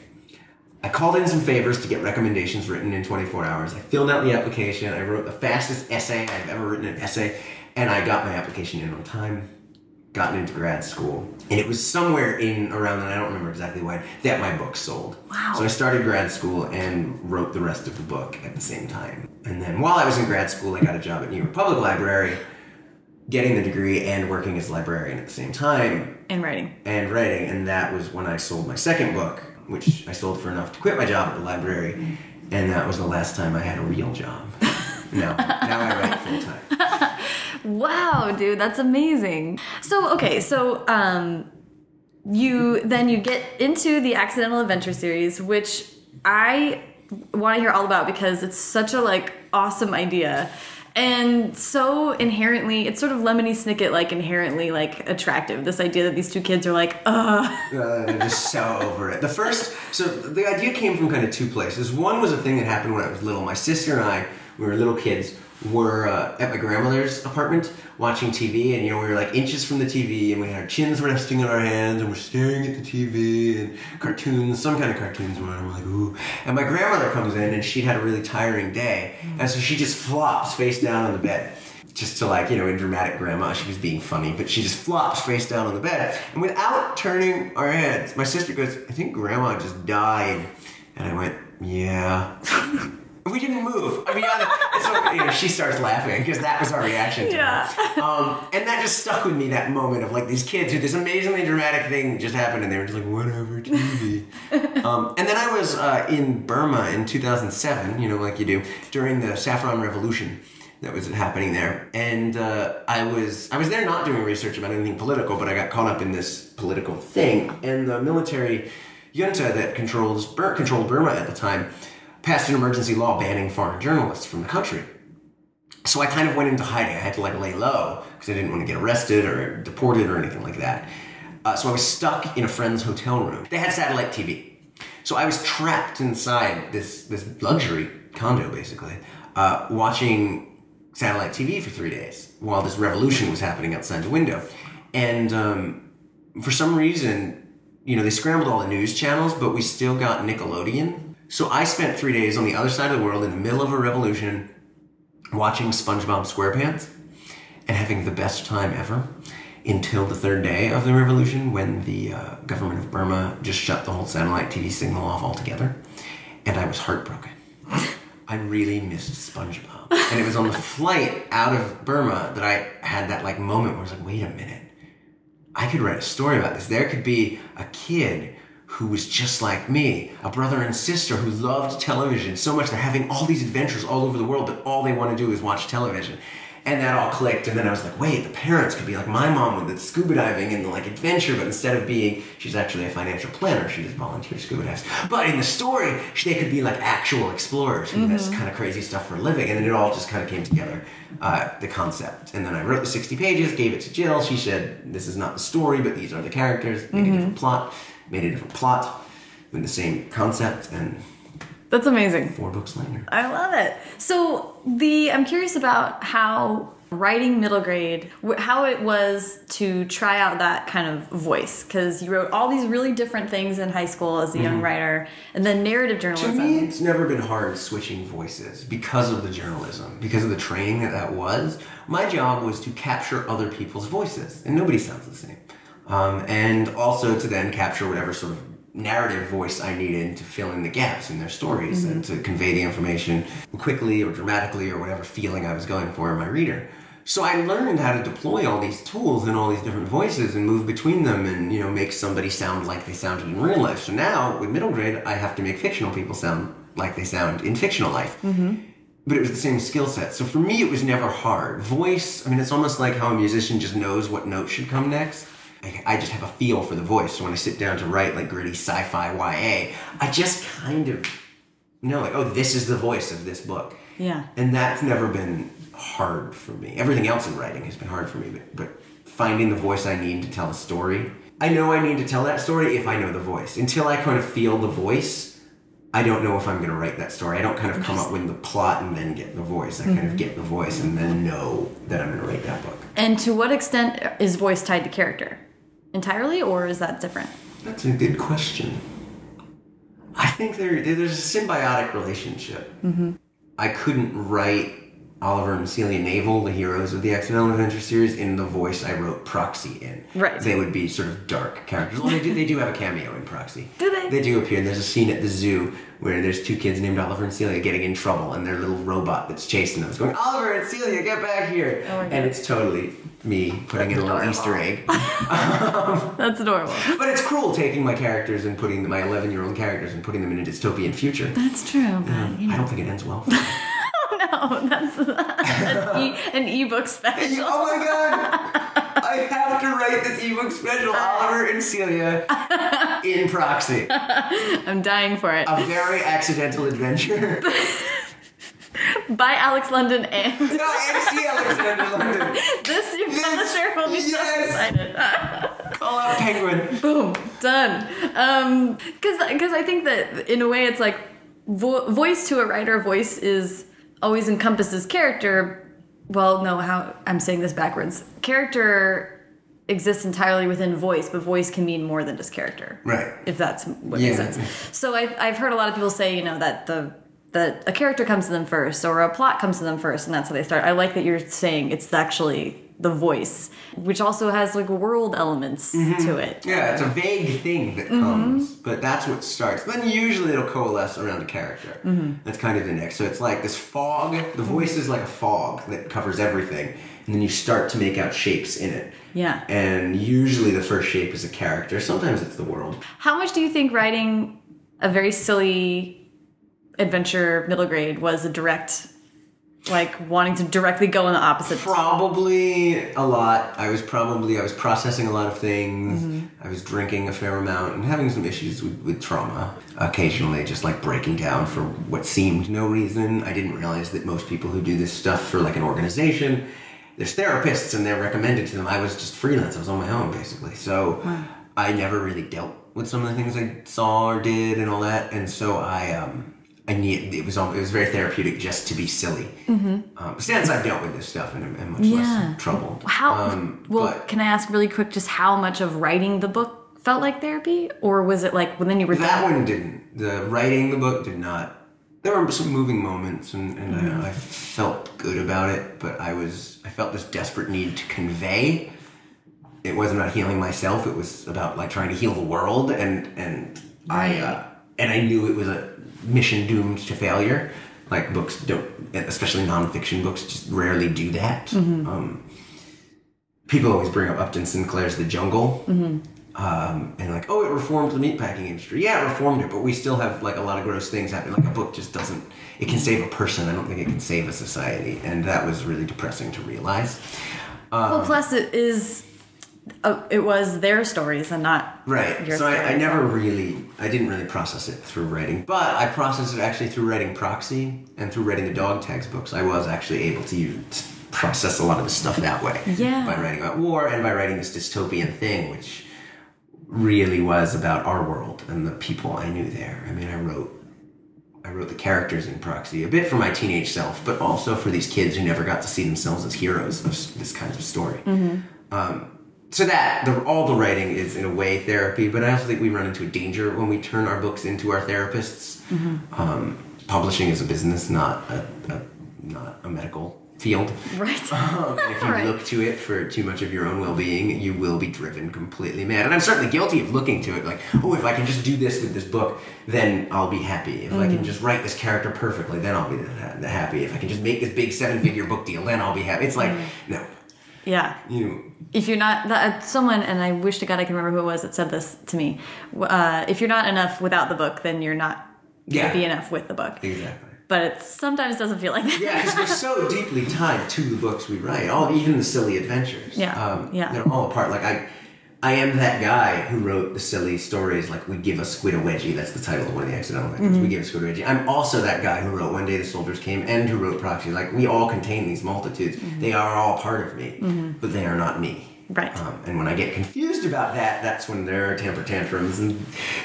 Speaker 2: I called in some favors to get recommendations written in 24 hours. I filled out the application. I wrote the fastest essay I've ever written an essay, and I got my application in on time. gotten into grad school, and it was somewhere in around, and I don't remember exactly when, that my book sold.
Speaker 1: Wow.
Speaker 2: So I started grad school and wrote the rest of the book at the same time. And then while I was in grad school, I got a job at New York Public Library, getting the degree and working as a librarian at the same time
Speaker 1: And writing.
Speaker 2: and writing, and that was when I sold my second book, which I sold for enough to quit my job at the library, and that was the last time I had a real job. Now, now I write full time.
Speaker 1: Wow, dude, that's amazing. So, okay, so um you then you get into the Accidental Adventure series, which I want to hear all about because it's such a like awesome idea. And so inherently, it's sort of Lemony Snicket like inherently like attractive. This idea that these two kids are like, uh,
Speaker 2: Uh, I'm just so over it. The first, so the idea came from kind of two places. One was a thing that happened when I was little. My sister and I, we were little kids, were uh, at my grandmother's apartment watching TV, and you know we were like inches from the TV, and we had our chins resting on our hands, and we're staring at the TV and cartoons, some kind of cartoons were and We're like, ooh. And my grandmother comes in, and she'd had a really tiring day, and so she just flops face down on the bed just to like you know in dramatic grandma she was being funny but she just flops face down on the bed and without turning our heads my sister goes i think grandma just died and i went yeah we didn't move i mean it's okay, you know, she starts laughing because that was our reaction to
Speaker 1: Yeah.
Speaker 2: her um, and that just stuck with me that moment of like these kids who this amazingly dramatic thing just happened and they were just like whatever tv um, and then i was uh, in burma in 2007 you know like you do during the saffron revolution that was happening there. And uh, I was I was there not doing research about anything political, but I got caught up in this political thing. And the military junta that controls Bur- controlled Burma at the time passed an emergency law banning foreign journalists from the country. So I kind of went into hiding. I had to like lay low because I didn't want to get arrested or deported or anything like that. Uh, so I was stuck in a friend's hotel room. They had satellite TV, so I was trapped inside this this luxury condo basically, uh, watching satellite TV for three days while this revolution was happening outside the window. And um, for some reason, you know, they scrambled all the news channels, but we still got Nickelodeon. So I spent three days on the other side of the world in the middle of a revolution watching SpongeBob SquarePants and having the best time ever until the third day of the revolution when the uh, government of Burma just shut the whole satellite TV signal off altogether. And I was heartbroken. I really missed SpongeBob. And it was on the flight out of Burma that I had that like moment where I was like, wait a minute. I could write a story about this. There could be a kid who was just like me, a brother and sister who loved television so much they're having all these adventures all over the world, but all they want to do is watch television. And that all clicked, and then I was like, wait, the parents could be like my mom with the scuba diving and the like adventure, but instead of being, she's actually a financial planner, she just volunteer scuba dives. But in the story, they could be like actual explorers who do this kind of crazy stuff for a living, and then it all just kind of came together, uh, the concept. And then I wrote the 60 pages, gave it to Jill, she said, this is not the story, but these are the characters, make a different plot, made a different plot, with the same concept, and
Speaker 1: that's amazing.
Speaker 2: four books later.
Speaker 1: I love it. So the I'm curious about how writing middle grade, how it was to try out that kind of voice, because you wrote all these really different things in high school as a young mm-hmm. writer, and then narrative journalism To
Speaker 2: me, it's never been hard switching voices because of the journalism, because of the training that that was. My job was to capture other people's voices, and nobody sounds the same. Um, and also to then capture whatever sort of narrative voice I needed to fill in the gaps in their stories and to convey the information quickly or dramatically or whatever feeling I was going for in my reader. So I learned how to deploy all these tools and all these different voices and move between them and you know make somebody sound like they sounded in real life. So now with middle grade, I have to make fictional people sound like they sound in fictional life. But it was the same skill set. So for me, it was never hard. Voice, I mean, it's almost like how a musician just knows what note should come next. I, I just have a feel for the voice. So when I sit down to write like gritty sci-fi YA, I just kind of know like, oh, this is the voice of this book.
Speaker 1: Yeah.
Speaker 2: And that's never been hard for me. Everything else in writing has been hard for me, but, but finding the voice I need to tell a story. I know I need to tell that story if I know the voice. Until I kind of feel the voice, I don't know if I'm going to write that story. I don't kind of come up with the plot and then get the voice. I kind of mm-hmm. get the voice and then know that I'm going to write that book.
Speaker 1: And to what extent is voice tied to character? Entirely, or is that different?
Speaker 2: That's a good question. I think there there's a symbiotic relationship. Mm-hmm. I couldn't write Oliver and Celia Navel, the heroes of the Accidental Adventure series, in the voice I wrote Proxy in.
Speaker 1: Right.
Speaker 2: They would be sort of dark characters. Well, they do, they do have a cameo in Proxy.
Speaker 1: Do they?
Speaker 2: They do appear. And there's a scene at the zoo where there's two kids named Oliver and Celia getting in trouble, and their little robot that's chasing them is going, Oliver and Celia, get back here!
Speaker 1: Oh
Speaker 2: and it's totally me putting in a little. Easter egg.
Speaker 1: That's adorable.
Speaker 2: But it's cruel taking my characters and putting my 11 year old characters and putting them in a dystopian future.
Speaker 1: That's true, um, but you
Speaker 2: I don't think it ends well.
Speaker 1: oh, no, that's an, e- an ebook special.
Speaker 2: oh my god! I have to write this ebook special, Oliver and Celia, in proxy.
Speaker 1: I'm dying for it.
Speaker 2: A very accidental adventure.
Speaker 1: By Alex London and
Speaker 2: no, MC Alexander London.
Speaker 1: this your
Speaker 2: This-
Speaker 1: publisher will be so
Speaker 2: yes.
Speaker 1: excited.
Speaker 2: Call out Penguin.
Speaker 1: Boom, done. Um, because because I think that in a way it's like vo- voice to a writer. Voice is always encompasses character. Well, no, how I'm saying this backwards. Character exists entirely within voice, but voice can mean more than just character.
Speaker 2: Right.
Speaker 1: If that's what
Speaker 2: Yeah.
Speaker 1: makes sense. So I've I've heard a lot of people say, you know, that the that a character comes to them first or a plot comes to them first and that's how they start. I like that you're saying it's actually the voice, which also has like world elements mm-hmm. to it.
Speaker 2: Yeah, it's a vague thing that mm-hmm. comes, but that's what starts. Then usually it'll coalesce around a character. Mm-hmm. That's kind of the next. So it's like this fog. The voice is like a fog that covers everything, and then you start to make out shapes in it.
Speaker 1: Yeah.
Speaker 2: And usually the first shape is a character. Sometimes it's the world.
Speaker 1: How much do you think writing a very silly adventure middle grade was a direct, like wanting to directly go in the opposite?
Speaker 2: Probably a lot. I was probably I was processing a lot of things. I was drinking a fair amount and having some issues with, with trauma. Occasionally, just like breaking down for what seemed no reason. I didn't realize that most people who do this stuff for like an organization, there's therapists and they're recommended to them. I was just freelance. I was on my own basically. So I never really dealt with some of the things I saw or did and all that. And so I um I need it was al- it was very therapeutic just to be silly. Um, since I've dealt with this stuff and I'm, I'm much
Speaker 1: Yeah.
Speaker 2: less troubled.
Speaker 1: How?
Speaker 2: Um,
Speaker 1: well,
Speaker 2: but
Speaker 1: can I ask really quick just how much of writing the book felt like therapy, or was it like when then you were
Speaker 2: that
Speaker 1: done?
Speaker 2: one didn't. The writing the book did not. There were some moving moments, and, and
Speaker 1: Mm-hmm.
Speaker 2: I, I felt good about it. But I was I felt this desperate need to convey. It wasn't about healing myself. It was about like trying to heal the world, and and I uh, and I knew it was a mission doomed to failure. Like books don't, especially nonfiction books, just rarely do that.
Speaker 1: Mm-hmm.
Speaker 2: Um, people always bring up Upton Sinclair's The Jungle,
Speaker 1: Mm-hmm.
Speaker 2: um, and like, oh, it reformed the meatpacking industry. Yeah, it reformed it, but we still have like a lot of gross things happening. Like a book just doesn't. It can save a person. I don't think it can save a society, and that was really depressing to realize.
Speaker 1: well, plus it is. Uh, it was their stories and not
Speaker 2: Right.
Speaker 1: Your
Speaker 2: so I, I never really, I didn't really process it through writing, but I processed it actually through writing Proxy and through writing the Dog Tags books. I was actually able to use, process a lot of the stuff that way.
Speaker 1: Yeah.
Speaker 2: By writing about war and by writing this dystopian thing, which really was about our world and the people I knew there. I mean, I wrote. I wrote the characters in Proxy a bit for my teenage self, but also for these kids who never got to see themselves as heroes of this kind of story so that the, all the writing is in a way therapy but i also think we run into a danger when we turn our books into our therapists um, publishing is a business not a, a not a medical field
Speaker 1: right.
Speaker 2: um, if you
Speaker 1: Right.
Speaker 2: look to it for too much of your own well-being you will be driven completely mad and i'm certainly guilty of looking to it like oh if i can just do this with this book then i'll be happy if i
Speaker 1: Mm.
Speaker 2: can just write this character perfectly then i'll be the, the happy if i can just make this big seven-figure book deal then i'll be happy it's like
Speaker 1: Mm.
Speaker 2: no
Speaker 1: yeah.
Speaker 2: you
Speaker 1: if you're not that someone and i wish to god i can remember who it was that said this to me uh, if you're not enough without the book then you're not
Speaker 2: Yeah.
Speaker 1: gonna be enough with the book
Speaker 2: exactly
Speaker 1: but it sometimes doesn't feel like that
Speaker 2: Yeah, because they're so deeply tied to the books we write. All even the silly adventures.
Speaker 1: Yeah,
Speaker 2: um,
Speaker 1: yeah.
Speaker 2: They're all a part. Like I, I am that guy who wrote the silly stories. Like we give a squid a wedgie. That's the title of one of the accidental.
Speaker 1: Mm-hmm.
Speaker 2: We give a squid a wedgie. I'm also that guy who wrote One Day the Soldiers Came and who wrote Proxy. Like we all contain these multitudes.
Speaker 1: Mm-hmm.
Speaker 2: They are all part of me, but they are not me.
Speaker 1: Right.
Speaker 2: Um, and when I get confused about that, that's when there are temper tantrums and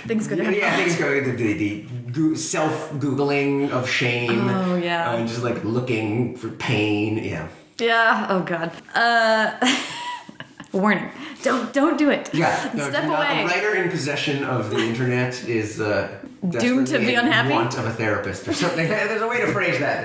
Speaker 1: things go down
Speaker 2: yeah, things go the, the, the self googling of shame.
Speaker 1: Oh, yeah.
Speaker 2: uh, just like looking for pain. Yeah,
Speaker 1: yeah oh god uh warning. Don't don't do it.
Speaker 2: Yeah, no,
Speaker 1: Step
Speaker 2: not-
Speaker 1: away.
Speaker 2: A writer in possession of the internet is uh,
Speaker 1: Doomed to be unhappy?
Speaker 2: Want of a therapist or something. There's a way to phrase that.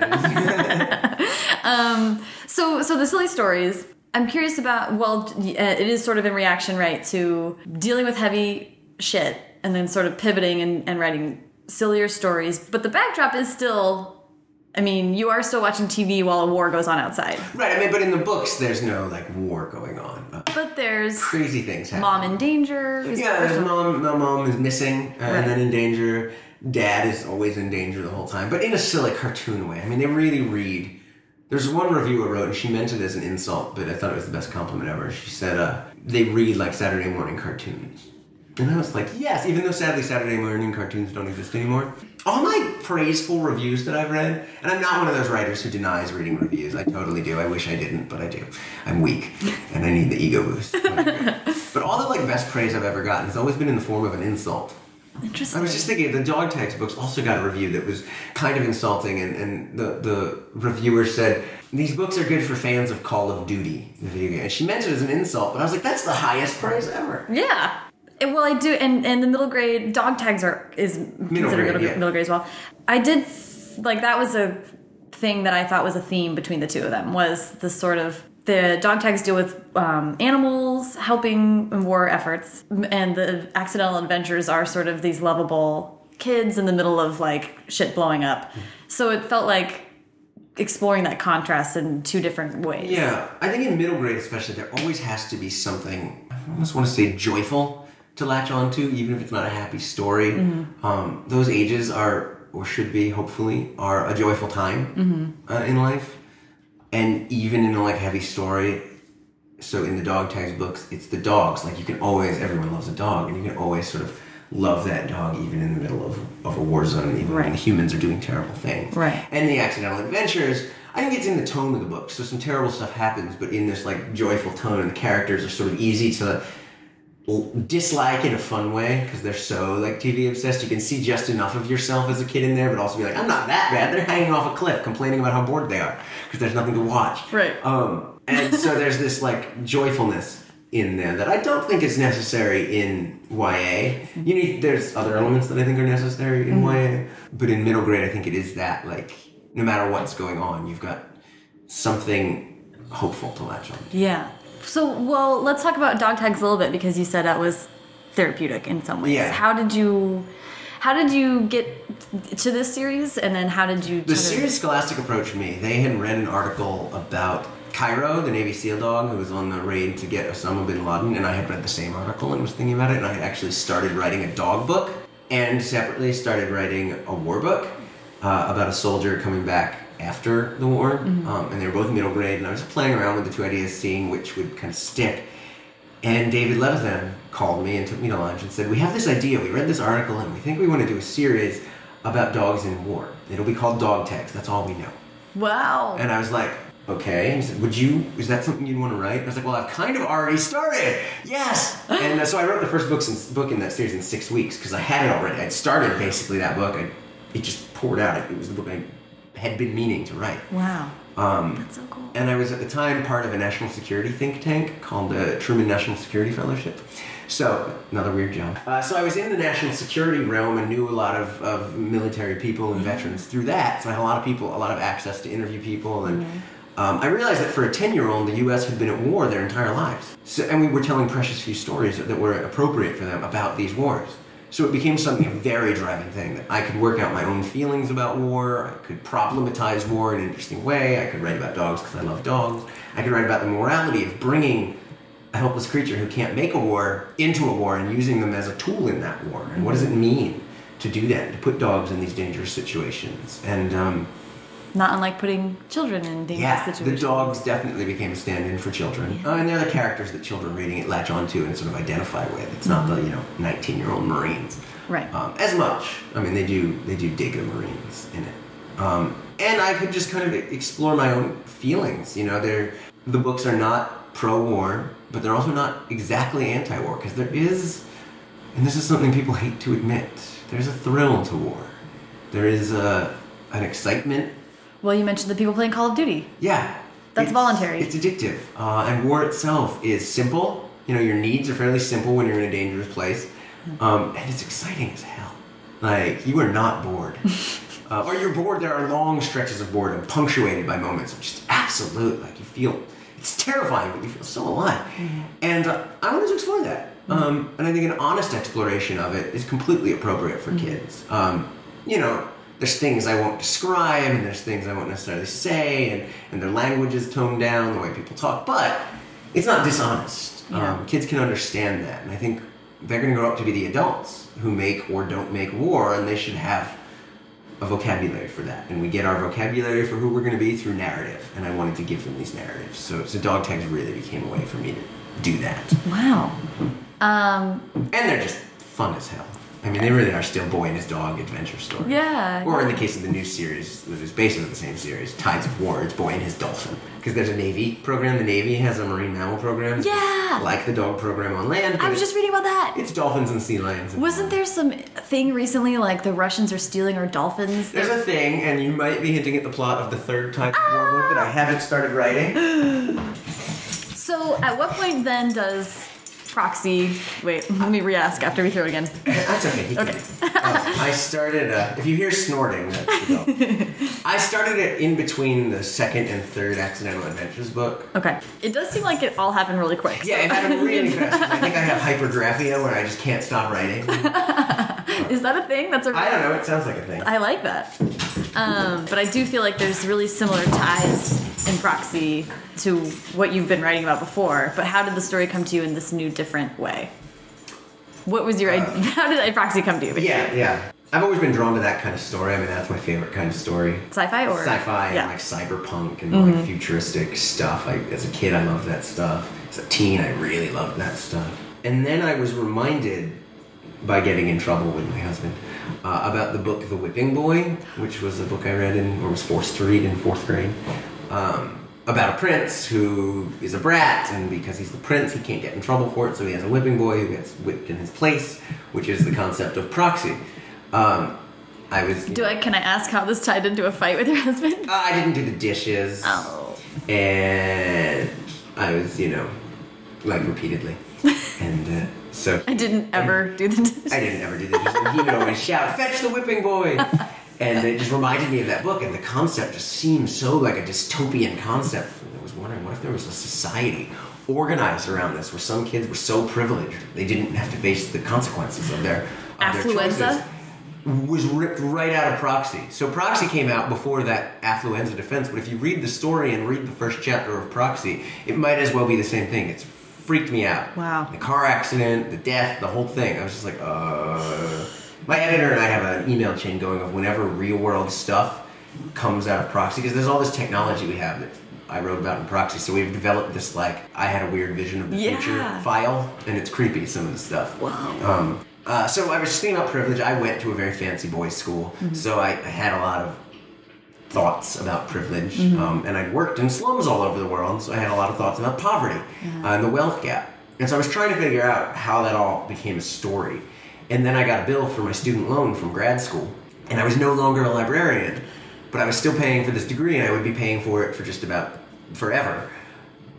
Speaker 1: So, so the silly stories. I'm curious about. Well, uh, it is sort of in reaction, right, to dealing with heavy shit and then sort of pivoting and, and writing sillier stories. But the backdrop is still. I mean, you are still watching TV while a war goes on outside.
Speaker 2: right. I mean, but in the books, there's no like war going on. Uh,
Speaker 1: But there's
Speaker 2: crazy things happen.
Speaker 1: mom in danger. the
Speaker 2: Yeah, there's mom. My mom is missing uh,
Speaker 1: Right.
Speaker 2: and then in danger. Dad is always in danger the whole time, but in a silly cartoon way. I mean, they really read. There's one reviewer wrote, and she meant it as an insult, but I thought it was the best compliment ever. She said, uh, "They read like Saturday morning cartoons," and I was like, "Yes." Even though sadly Saturday morning cartoons don't exist anymore. All my praiseful reviews that I've read, and I'm not one of those writers who denies reading reviews. I totally do. I wish I didn't, but I do. I'm weak, and I need the ego boost. but all the like best praise I've ever gotten has always been in the form of an insult.
Speaker 1: Interesting.
Speaker 2: I was just thinking the Dog Tags books also got a review that was kind of insulting, and, and the, the reviewer said these books are good for fans of Call of Duty, the video game. And she meant it as an insult, but I was like, that's the highest praise ever.
Speaker 1: Yeah. Well, I do, and and the middle grade dog tags are is considered
Speaker 2: grade,
Speaker 1: middle,
Speaker 2: yeah.
Speaker 1: middle grade as well. I did like that was a thing that I thought was a theme between the two of them was the sort of the dog tags deal with um, animals helping in war efforts, and the accidental adventures are sort of these lovable kids in the middle of like shit blowing up. So it felt like exploring that contrast in two different ways.
Speaker 2: Yeah, I think in middle grade especially, there always has to be something, I almost want to say joyful to latch onto, even if it's not a happy story. Um, those ages are, or should be, hopefully, are a joyful time uh, in life. And even in a like heavy story, so in the dog tags books, it's the dogs. Like you can always, everyone loves a dog, and you can always sort of love that dog even in the middle of, of a war zone, even when the humans are doing terrible things.
Speaker 1: Right.
Speaker 2: And the accidental adventures, I think it's in the tone of the book. So some terrible stuff happens, but in this like joyful tone, and the characters are sort of easy to dislike in a fun way because they're so like TV obsessed. You can see just enough of yourself as a kid in there, but also be like, I'm not that bad. They're hanging off a cliff, complaining about how bored they are because there's nothing to watch.
Speaker 1: Right.
Speaker 2: Um, and so there's this like joyfulness in there that I don't think is necessary in YA. You need there's other elements that I think are necessary in YA, but in middle grade I think it is that like no matter what's going on, you've got something hopeful to latch on.
Speaker 1: Yeah. So, well, let's talk about dog tags a little bit because you said that was therapeutic in some ways.
Speaker 2: Yeah.
Speaker 1: How did you, how did you get to this series, and then how did you?
Speaker 2: The series Scholastic approached me. They had read an article about Cairo, the Navy SEAL dog who was on the raid to get Osama bin Laden, and I had read the same article and was thinking about it, and I had actually started writing a dog book, and separately started writing a war book uh, about a soldier coming back after the war, um, and they were both middle grade, and I was playing around with the two ideas, seeing which would kind of stick. And David Levithan called me and took me to lunch and said, We have this idea. We read this article and we think we want to do a series about dogs in war. It'll be called Dog Tags. That's all we know.
Speaker 1: Wow.
Speaker 2: And I was like, Okay. And he said, Would you, is that something you'd want to write? And I was like, Well, I've kind of already started. Yes. and uh, so I wrote the first books in, book in that series in six weeks because I had it already. I'd started basically that book. I, it just poured out. It was the book I had been meaning to write.
Speaker 1: wow.
Speaker 2: Um,
Speaker 1: That's so cool.
Speaker 2: and I was at the time part of a national security think tank called the Truman National Security Fellowship. So, another weird job. Uh, so, I was in the national security realm and knew a lot of, of military people and veterans through that. So, I had a lot of people, a lot of access to interview people. And um, I realized that for a 10 year old, the U.S. had been at war their entire lives. So, and we were telling precious few stories that were appropriate for them about these wars. So it became something a very driving thing that I could work out my own feelings about war. I could problematize war in an interesting way. I could write about dogs because I love dogs. I could write about the morality of bringing a helpless creature who can't make a war into a war and using them as a tool in that war. And what does it mean to do that? To put dogs in these dangerous situations. And um,
Speaker 1: Not unlike putting children in dangerous
Speaker 2: yeah,
Speaker 1: situations.
Speaker 2: the dogs definitely became a stand-in for children, uh, and they're the characters that children reading it latch onto and sort of identify with. It's not the you know 19-year-old Marines,
Speaker 1: Right.
Speaker 2: Um, as much. I mean, they do they do dig the Marines in it, um, and I could just kind of explore my own feelings. You know, they're the books are not pro-war, but they're also not exactly anti-war because there is, and this is something people hate to admit. There's a thrill to war. There is a an excitement
Speaker 1: Well, you mentioned the people playing Call of Duty.
Speaker 2: yeah.
Speaker 1: That's
Speaker 2: It's-
Speaker 1: voluntary.
Speaker 2: It's addictive. Uh, and war itself is simple You know, your needs are fairly simple when you're in a dangerous place, um, and it's exciting as hell. Like you are not bored, uh, or you're bored. There are long stretches of boredom, punctuated by moments of just absolute like you feel. It's terrifying, but you feel so alive, and uh, I wanted to explore that. Um, and I think an honest exploration of it is completely appropriate for kids. Um, you know, there's things I won't describe, and there's things I won't necessarily say, and, and their language is toned down, the way people talk, but it's not dishonest.
Speaker 1: Yeah.
Speaker 2: Um, kids can understand that, and I think they're going to grow up to be the adults who make or don't make war, and they should have a vocabulary for that. And we get our vocabulary for who we're going to be through narrative, and I wanted to give them these narratives. So, so dog tags really became a way for me to do that.
Speaker 1: Wow. Um,
Speaker 2: And they're just fun as hell. I mean, they really are still Boy and His Dog adventure story.
Speaker 1: yeah.
Speaker 2: Or in the case of the new series, that is based on the same series, Tides of War, it's Boy and His Dolphin. Because there's a Navy program. The Navy has a marine mammal program.
Speaker 1: Yeah.
Speaker 2: Like the dog program on land.
Speaker 1: I was just reading about that.
Speaker 2: It's dolphins and sea lions. and-
Speaker 1: Wasn't there some thing recently like the Russians are stealing our dolphins?
Speaker 2: There's a thing, and you might be hinting at the plot of the third Tides of War book that I haven't started writing.
Speaker 1: So at what point then does Proxy? Wait, let me re-ask after we throw it again.
Speaker 2: That's okay. he can-
Speaker 1: Okay.
Speaker 2: Uh, I started. Uh, if you hear snorting, that's the. I started it in between the second and third Accidental Adventures book.
Speaker 1: Okay. It does seem like it all happened really quick.
Speaker 2: Yeah, it happened really fast. I think I have hypergraphia where I just can't stop writing.
Speaker 1: Is that a thing? That's a.
Speaker 2: I don't know. It sounds like a thing.
Speaker 1: I like that. Um, but I do feel like there's really similar ties in Proxy to what you've been writing about before. But how did the story come to you in this new, different way? What was your idea? How did Proxy come to you?
Speaker 2: Uh, Yeah, yeah. I've always been drawn to that kind of story. I mean, that's my favorite kind of story.
Speaker 1: Sci-fi or
Speaker 2: Sci-fi
Speaker 1: Yeah.
Speaker 2: and like cyberpunk and like futuristic stuff. I, as a kid, I loved that stuff. As a teen, I really loved that stuff. And then I was reminded by getting in trouble with my husband uh, about the book The Whipping Boy, which was a book I read in or was forced to read in fourth grade. Um, about a prince who is a brat, and because he's the prince, he can't get in trouble for it, so he has a whipping boy who gets whipped in his place, which is the concept of proxy. Um, I was.
Speaker 1: Do I? Can I ask how this tied into a fight with your husband?
Speaker 2: Uh, I didn't do the dishes.
Speaker 1: Oh.
Speaker 2: And I was, you know, like repeatedly. and uh, so
Speaker 1: I didn't ever do the. dishes.
Speaker 2: I didn't ever do the dishes. And he would always shout, Fetch the whipping boy! And it just reminded me of that book, and the concept just seemed so like a dystopian concept. And I was wondering, what if there was a society organized around this where some kids were so privileged they didn't have to face the consequences of their, of their
Speaker 1: Affluenza?
Speaker 2: choices? was ripped right out of Proxy. So Proxy came out before that Affluenza defense, but if you read the story and read the first chapter of Proxy, it might as well be the same thing. It's freaked me out.
Speaker 1: Wow.
Speaker 2: The car accident, the death, the whole thing. I was just like, uh. My editor and I have an email chain going of whenever real world stuff comes out of Proxy, because there's all this technology we have that I wrote about in Proxy. So we've developed this like I had a weird vision of the
Speaker 1: Yeah.
Speaker 2: future file, and it's creepy some of the stuff.
Speaker 1: Wow.
Speaker 2: Um, uh, so I was just thinking about privilege. I went to a very fancy boys' school, so I, I had a lot of thoughts about privilege, um, and I'd worked in slums all over the world, so I had a lot of thoughts about poverty uh, and the wealth gap. And so I was trying to figure out how that all became a story. And then I got a bill for my student loan from grad school, and I was no longer a librarian, but I was still paying for this degree, and I would be paying for it for just about forever.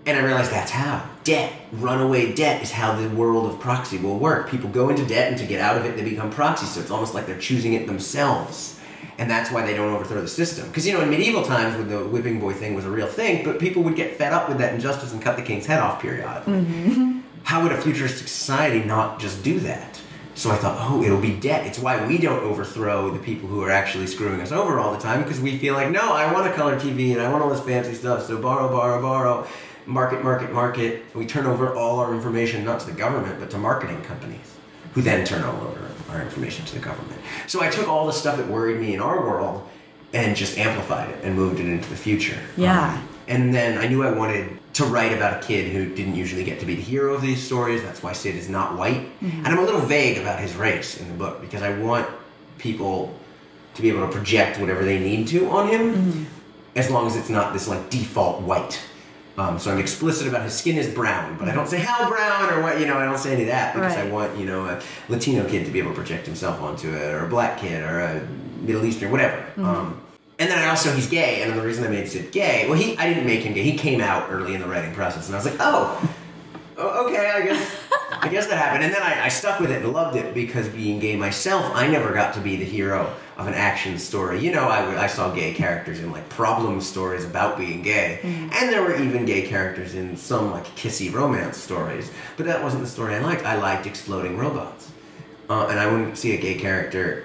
Speaker 2: And I realized that's how. Debt, runaway debt, is how the world of proxy will work. People go into debt, and to get out of it, they become proxy. So it's almost like they're choosing it themselves. And that's why they don't overthrow the system. Because, you know, in medieval times, when the whipping boy thing was a real thing, but people would get fed up with that injustice and cut the king's head off periodically. Mm-hmm. How would a futuristic society not just do that? So I thought, oh, it'll be debt. It's why we don't overthrow the people who are actually screwing us over all the time because we feel like, no, I want a color TV and I want all this fancy stuff. So borrow, borrow, borrow, market, market, market. We turn over all our information not to the government but to marketing companies, who then turn all over our information to the government. So I took all the stuff that worried me in our world and just amplified it and moved it into the future.
Speaker 1: Yeah.
Speaker 2: Um, and then I knew I wanted to write about a kid who didn't usually get to be the hero of these stories. That's why Sid is not white. And I'm a little vague about his race in the book because I want people to be able to project whatever they need to on him as long as it's not this like default white. Um, so I'm explicit about his skin is brown, but I don't say how brown or what, you know, I don't say any of that because I want, you know, a Latino kid to be able to project himself onto it or a black kid or a Middle Eastern, whatever. Um, and then I also, he's gay, and the reason I made Sid gay, well, he, I didn't make him gay. He came out early in the writing process, and I was like, oh, okay, I guess, guess that happened. And then I, I stuck with it and loved it because being gay myself, I never got to be the hero of an action story. You know, I saw gay characters in like problem stories about being gay, and there were even gay characters in some like kissy romance stories. But that wasn't the story I liked. I liked exploding robots, uh, and I wouldn't see a gay character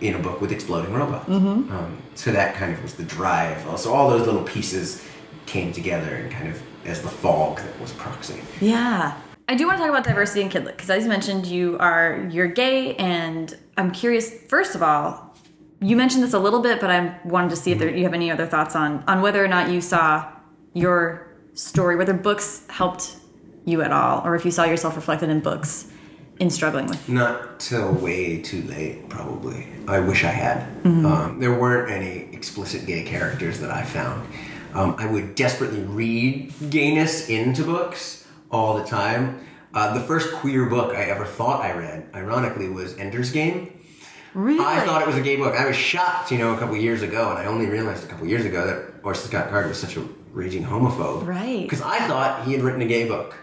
Speaker 2: in a book with exploding robots. Um, so that kind of was the drive. So all those little pieces came together and kind of as the fog that was Proxy.
Speaker 3: Yeah. I do want to talk about diversity in Kidlit because, as you mentioned, you are you're gay, and I'm curious. First of all, you mentioned this a little bit, but I wanted to see if there, you have any other thoughts on on whether or not you saw your story, whether books helped you at all, or if you saw yourself reflected in books in struggling with.
Speaker 2: Not till way too late, probably. I wish I had. Um, there weren't any explicit gay characters that I found. Um, I would desperately read gayness into books all the time. Uh, the first queer book I ever thought I read, ironically, was Ender's Game.
Speaker 3: Really?
Speaker 2: I thought it was a gay book. I was shocked, you know, a couple years ago, and I only realized a couple years ago that Orson Scott Card was such a raging homophobe.
Speaker 3: Right.
Speaker 2: Because I thought he had written a gay book.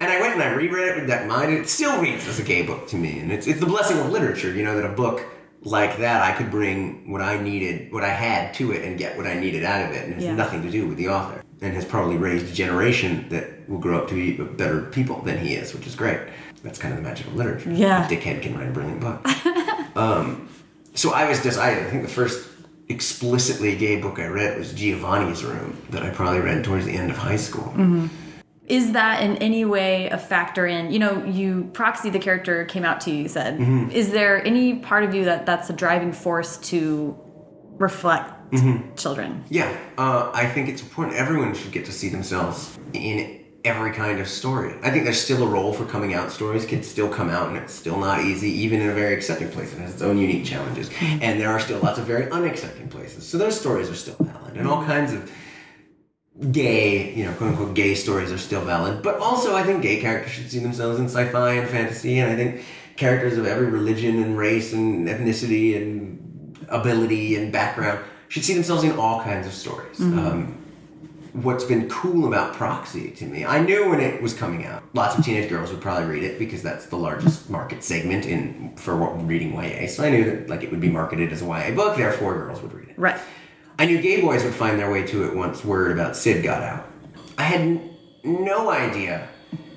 Speaker 2: And I went and I reread it with that mind, and it still reads as a gay book to me. And it's, it's the blessing of literature, you know, that a book like that, I could bring what I needed, what I had to it, and get what I needed out of it. And it has
Speaker 3: Yeah.
Speaker 2: nothing to do with the author. And has probably raised a generation that will grow up to be better people than he is, which is great. That's kind of the magic of literature.
Speaker 3: Yeah.
Speaker 2: A dickhead can write a brilliant book. So I was just, I, I think the first explicitly gay book I read was Giovanni's Room that I probably read towards the end of high school.
Speaker 3: Is that in any way a factor in, you know, you, Proxy, the character came out to you, you said.
Speaker 2: Mm-hmm.
Speaker 3: Is there any part of you that that's a driving force to reflect
Speaker 2: Mm-hmm.
Speaker 3: children?
Speaker 2: Yeah, uh, I think it's important. Everyone should get to see themselves in every kind of story. I think there's still a role for coming out stories. Kids still come out, and it's still not easy, even in a very accepting place. It has its own unique challenges. And there are still lots of very unaccepting places. So those stories are still valid. And all kinds of gay, you know, quote unquote gay stories are still valid. But also, I think gay characters should see themselves in sci fi and fantasy. And I think characters of every religion and race and ethnicity and ability and background should see themselves in all kinds of stories. Um, what's been cool about Proxy to me, I knew when it was coming out, lots of teenage girls would probably read it because that's the largest market segment in for reading YA. So I knew that like it would be marketed as a YA book, therefore girls would read it.
Speaker 3: Right.
Speaker 2: I knew gay boys would find their way to it once word about Sid got out. I had n- no idea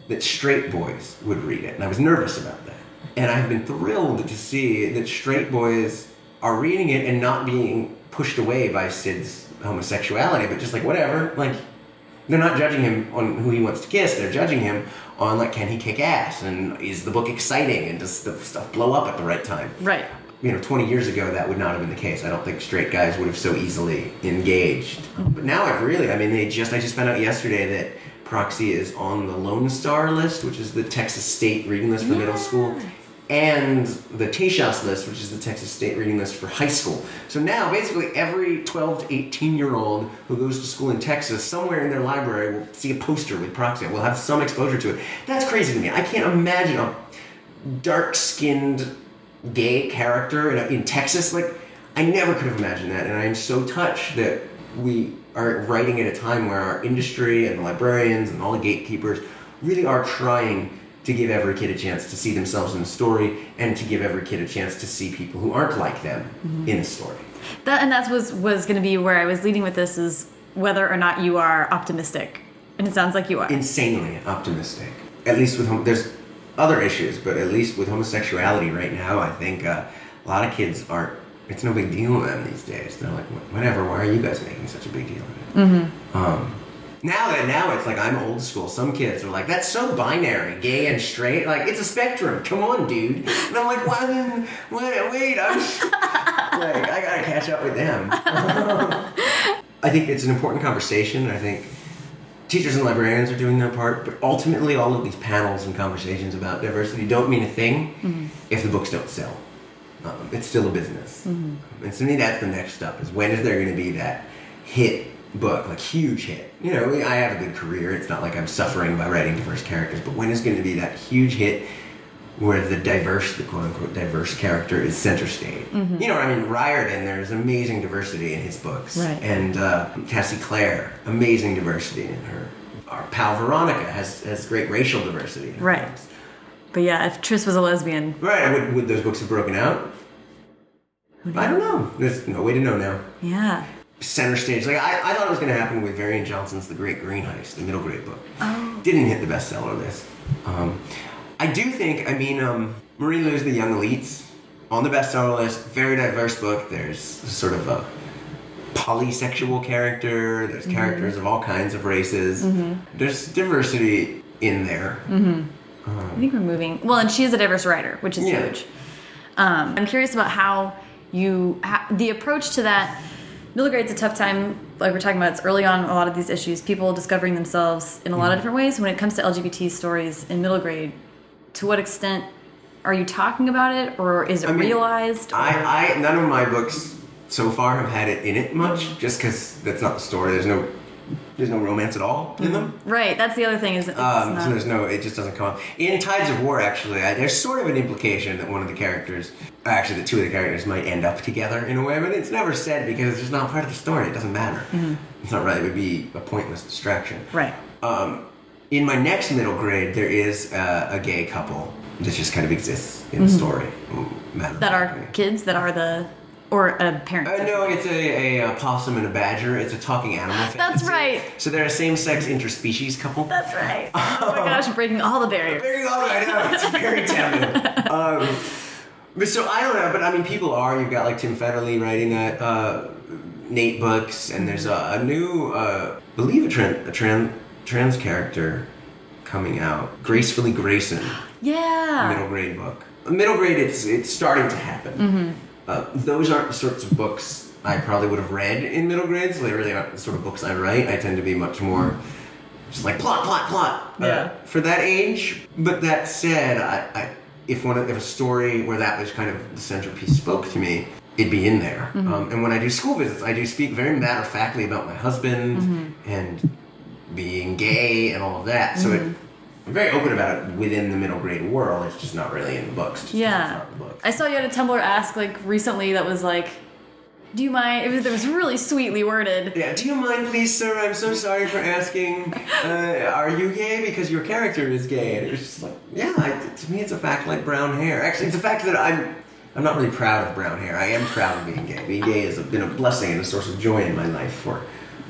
Speaker 2: that straight boys would read it, and I was nervous about that. And I've been thrilled to see that straight boys are reading it and not being pushed away by Sid's homosexuality, but just like whatever, like they're not judging him on who he wants to kiss. They're judging him on like can he kick ass and is the book exciting and does the stuff blow up at the right time
Speaker 3: Right.
Speaker 2: you know, 20 years ago, that would not have been the case. I don't think straight guys would have so easily engaged. But now I've really, I mean, they just, I just found out yesterday that Proxy is on the Lone Star list, which is the Texas State reading list for middle school, and the TAYSHAS list, which is the Texas State reading list for high school. So now, basically, every 12 to 18 year old who goes to school in Texas, somewhere in their library will see a poster with Proxy. Will have some exposure to it. That's crazy to me. I can't imagine a dark skinned gay character in, in Texas. Like, I never could have imagined that, and I am so touched that we are writing at a time where our industry and the librarians and all the gatekeepers really are trying to give every kid a chance to see themselves in a story and to give every kid a chance to see people who aren't like them in a story.
Speaker 3: That and that was was going to be where I was leading with this is whether or not you are optimistic, and it sounds like you are.
Speaker 2: Insanely optimistic. At least with there's other issues, but at least with homosexuality right now, I think uh, a lot of kids aren't. It's no big deal to them these days. They're like, whatever. Why are you guys making such a big deal of it? Mm-hmm. Um, now that now it's like I'm old school. Some kids are like, "That's so binary, gay and straight. Like it's a spectrum. Come on, dude." And I'm like, "What? Wait, wait. I'm like, I gotta catch up with them." I think it's an important conversation. I think teachers and librarians are doing their part, but ultimately, all of these panels and conversations about diversity don't mean a thing if the books don't sell. Um, it's still a business, and to me, that's the next step: is when is there going to be that hit book, like huge hit? You know, I have a good career. It's not like I'm suffering by writing diverse characters, but when is going to be that huge hit? Where the diverse, the quote unquote diverse character is center stage. You know, I mean, Riordan, there's amazing diversity in his books.
Speaker 3: Right.
Speaker 2: And uh, Cassie Clare, amazing diversity in her our pal Veronica has has great racial diversity. in her
Speaker 1: Right.
Speaker 2: books.
Speaker 1: But yeah, if Tris was a lesbian,
Speaker 2: Right. Would, would those books have broken out? I don't know. There's no way to know now.
Speaker 1: yeah.
Speaker 2: Center stage. Like I, I thought it was going to happen with Varian Johnson's The Great Greene Heist, the middle grade book. Oh. Didn't hit the bestseller list. Um, I do think. I mean, um, Marie Lu's The Young Elites on the bestseller list. Very diverse book. There's sort of a polysexual character. There's characters of all kinds of races. There's diversity in there.
Speaker 1: I think we're moving. Well, and she is a diverse writer, which is
Speaker 2: Yeah.
Speaker 1: huge. Um, I'm curious about how you ha- the approach to that. Middle grade's a tough time. Like we're talking about, it's early on. A lot of these issues, people discovering themselves in a lot of mm-hmm. different ways. When it comes to LGBT stories in middle grade, to what extent are you talking about it, or is it
Speaker 2: I mean,
Speaker 1: realized?
Speaker 2: I, I none of my books so far have had it in it much, just because that's not the story. There's no there's no romance at all in them.
Speaker 1: right. That's the other thing. Is it's
Speaker 2: Um,
Speaker 1: not,
Speaker 2: so there's no, it just doesn't come up. In Tides of War, actually, I, there's sort of an implication that one of the characters, actually, the two of the characters might end up together in a way, but it's never said because it's just not part of the story. It doesn't matter. It's not right. It would be a pointless distraction.
Speaker 1: Mm-hmm. right.
Speaker 2: Um, in my next middle grade, there is uh, a gay couple that just kind of exists in the story. Mm, matter of
Speaker 1: That are kids that are the or a parent.
Speaker 2: Uh, no, it's a, a, uh possum and a badger. It's a talking animal.
Speaker 1: That's right.
Speaker 2: So they're a same-sex interspecies couple.
Speaker 1: That's right. Oh my gosh, breaking all the barriers.
Speaker 2: Very well, I know. It's very tempting. Um, but so I don't know, but I mean, people are. You've got like Tim Federle writing that, uh, Nate books, and there's a, a new, uh, believe a, tran- a trans trans character coming out, Gracefully Grayson,
Speaker 1: Yeah.
Speaker 2: middle grade book. Middle grade, it's it's starting to happen. Uh, those aren't the sorts of books I probably would have read in middle grade, so they really aren't the sort of books I write. I tend to be much more just like plot, plot, plot. uh,
Speaker 1: Yeah.
Speaker 2: for that age. But that said, I, I if one of, if a story where that was kind of the centerpiece spoke to me, it'd be in there. Um, and when I do school visits, I do speak very matter of factly about my husband and being gay and all of that. So it, I'm very open about it within the middle grade world. It's just not really in the books. just 'cause it's
Speaker 1: Yeah.
Speaker 2: the books.
Speaker 1: I saw you had a Tumblr ask like recently that was like, "Do you mind?" It was, it was really sweetly worded.
Speaker 2: Yeah, do you mind, please, sir? I'm so sorry for asking. Uh, are you gay? Because your character is gay. And it was just like, yeah, I, to me, it's a fact like brown hair. Actually, it's a fact that I'm. I'm not really proud of brown hair. I am proud of being gay. Being gay has been a blessing and a source of joy in my life for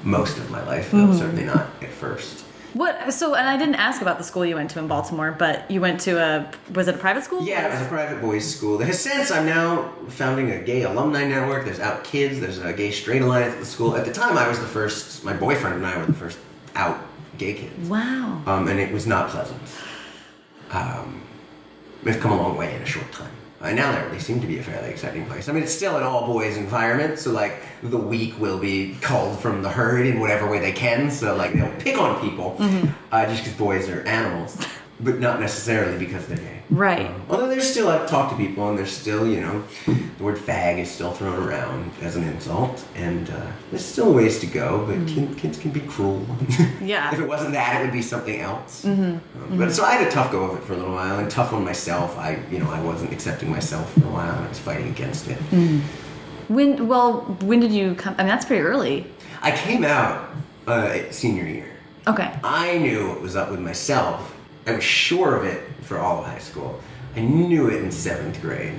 Speaker 2: most of my life, though certainly not at first.
Speaker 1: What? So, and I didn't ask about the school you went to in Baltimore, but you went to a was it a private school?
Speaker 2: Yeah, it was a private boys' school. Has since I'm now founding a gay alumni network. There's Out Kids. There's a gay straight alliance at the school. At the time, I was the first. My boyfriend and I were the first out gay kids.
Speaker 1: Wow.
Speaker 2: um, and it was not pleasant. Um, we've come a long way in a short time. Uh, now they seem to be a fairly exciting place. I mean, it's still an all boys environment, so like the weak will be culled from the herd in whatever way they can. So like they'll pick on people uh, just because boys are animals, but not necessarily because they're gay.
Speaker 1: Right.
Speaker 2: Um, although there's still, I've talked to people, and there's still, you know, the word fag is still thrown around as an insult, and uh, there's still ways to go, but kin- kids can be cruel.
Speaker 1: Yeah.
Speaker 2: if it wasn't that, it would be something else. Um, but so I had a tough go of it for a little while, and tough on myself. I, you know, I wasn't accepting myself for a while. and I was fighting against it.
Speaker 1: When? Well, when did you come? I mean, that's pretty early.
Speaker 2: I came out uh, senior year.
Speaker 1: Okay.
Speaker 2: I knew what was up with myself. I was sure of it for all of high school. I knew it in seventh grade.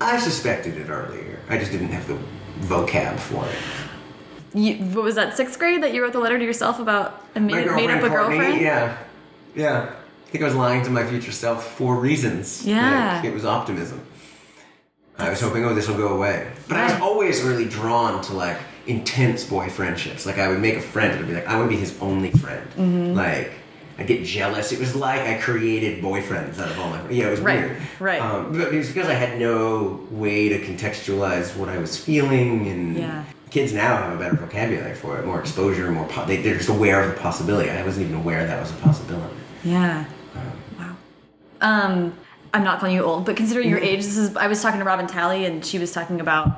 Speaker 2: I suspected it earlier. I just didn't have the vocab for it.
Speaker 1: You, what was that? Sixth grade that you wrote the letter to yourself about and made, made up a
Speaker 2: Courtney,
Speaker 1: girlfriend?
Speaker 2: Yeah, yeah. I think I was lying to my future self for reasons.
Speaker 1: Yeah.
Speaker 2: Like, it was optimism. I was hoping, oh, this will go away. But I was always really drawn to like intense boy friendships. Like I would make a friend and I'd be like, I want to be his only friend.
Speaker 1: Mm-hmm.
Speaker 2: Like I'd get jealous. It was like I created boyfriends out of all my. friends. Yeah, it was
Speaker 1: Right,
Speaker 2: weird.
Speaker 1: right.
Speaker 2: Um, but it was because I had no way to contextualize what I was feeling, and
Speaker 1: Yeah.
Speaker 2: kids now have a better vocabulary for it, more exposure, more. Po- they, they're just aware of the possibility. I wasn't even aware that was a possibility.
Speaker 1: Yeah. Wow. Um, I'm not calling you old, but considering your age, this is. I was talking to Robin Talley, and she was talking about.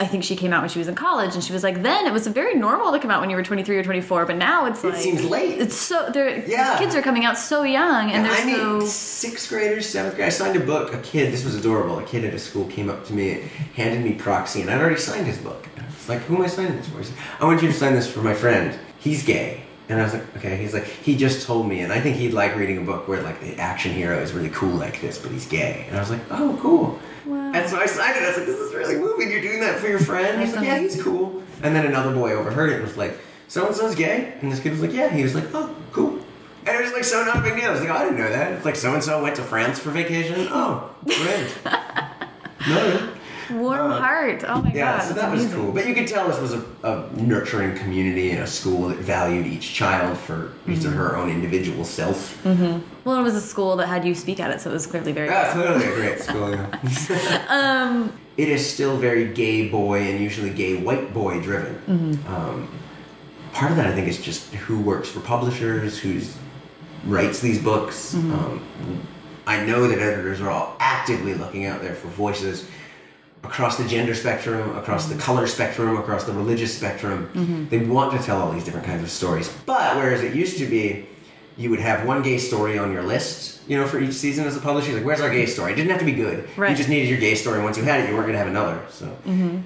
Speaker 1: I think she came out when she was in college, and she was like, "Then it was very normal to come out when you were 23 or 24, but now it's like It
Speaker 2: seems late.
Speaker 1: It's so they're
Speaker 2: Yeah.
Speaker 1: kids are coming out so young, and they're
Speaker 2: I mean,
Speaker 1: so
Speaker 2: sixth graders, seventh grade. I signed a book. A kid, this was adorable. A kid at a school came up to me, handed me proxy, and I'd already signed his book. It's like, who am I signing this for? He said, I want you to sign this for my friend. He's gay. And I was like, okay. He's like, he just told me, and I think he'd like reading a book where like the action hero is really cool like this, but he's gay. And I was like, oh, cool.
Speaker 1: Wow.
Speaker 2: And so I signed it. I was like, this is really moving. You're doing that for your friend. He's like, yeah, he's cool. And then another boy overheard it and was like, so and so's gay. And this kid was like, yeah. He was like, oh, cool. And it was like so not a big deal. I was like, oh, I didn't know that. It's like so and so went to France for vacation. Oh, great. no,
Speaker 3: Warm heart. Oh my
Speaker 2: Yeah,
Speaker 3: god.
Speaker 2: Yeah,
Speaker 3: so
Speaker 2: that was
Speaker 3: amazing.
Speaker 2: cool. But you could tell this was a, a nurturing community and a school that valued each child for his or her own individual self.
Speaker 3: Well, it was a school that had you speak at it, so it was clearly very.
Speaker 2: Yeah, clearly a great school. Yeah.
Speaker 3: Um,
Speaker 2: it is still very gay boy and usually gay white boy driven.
Speaker 3: Mm-hmm.
Speaker 2: Um, part of that, I think, is just who works for publishers, who's writes these books.
Speaker 3: Mm-hmm.
Speaker 2: Um, I know that editors are all actively looking out there for voices across the gender spectrum, across
Speaker 3: Mm-hmm.
Speaker 2: the color spectrum, across the religious spectrum. They want to tell all these different kinds of stories. But whereas it used to be, you would have one gay story on your list, you know, for each season as a publisher. Like, where's our gay story? It didn't have to be good. You just needed your gay story. and Once you had it, you weren't going to have another. So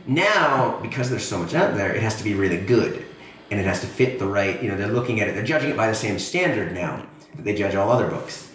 Speaker 2: now, because there's so much out there, it has to be really good, and it has to fit the right. You know, they're looking at it. They're judging it by the same standard now that they judge all other books.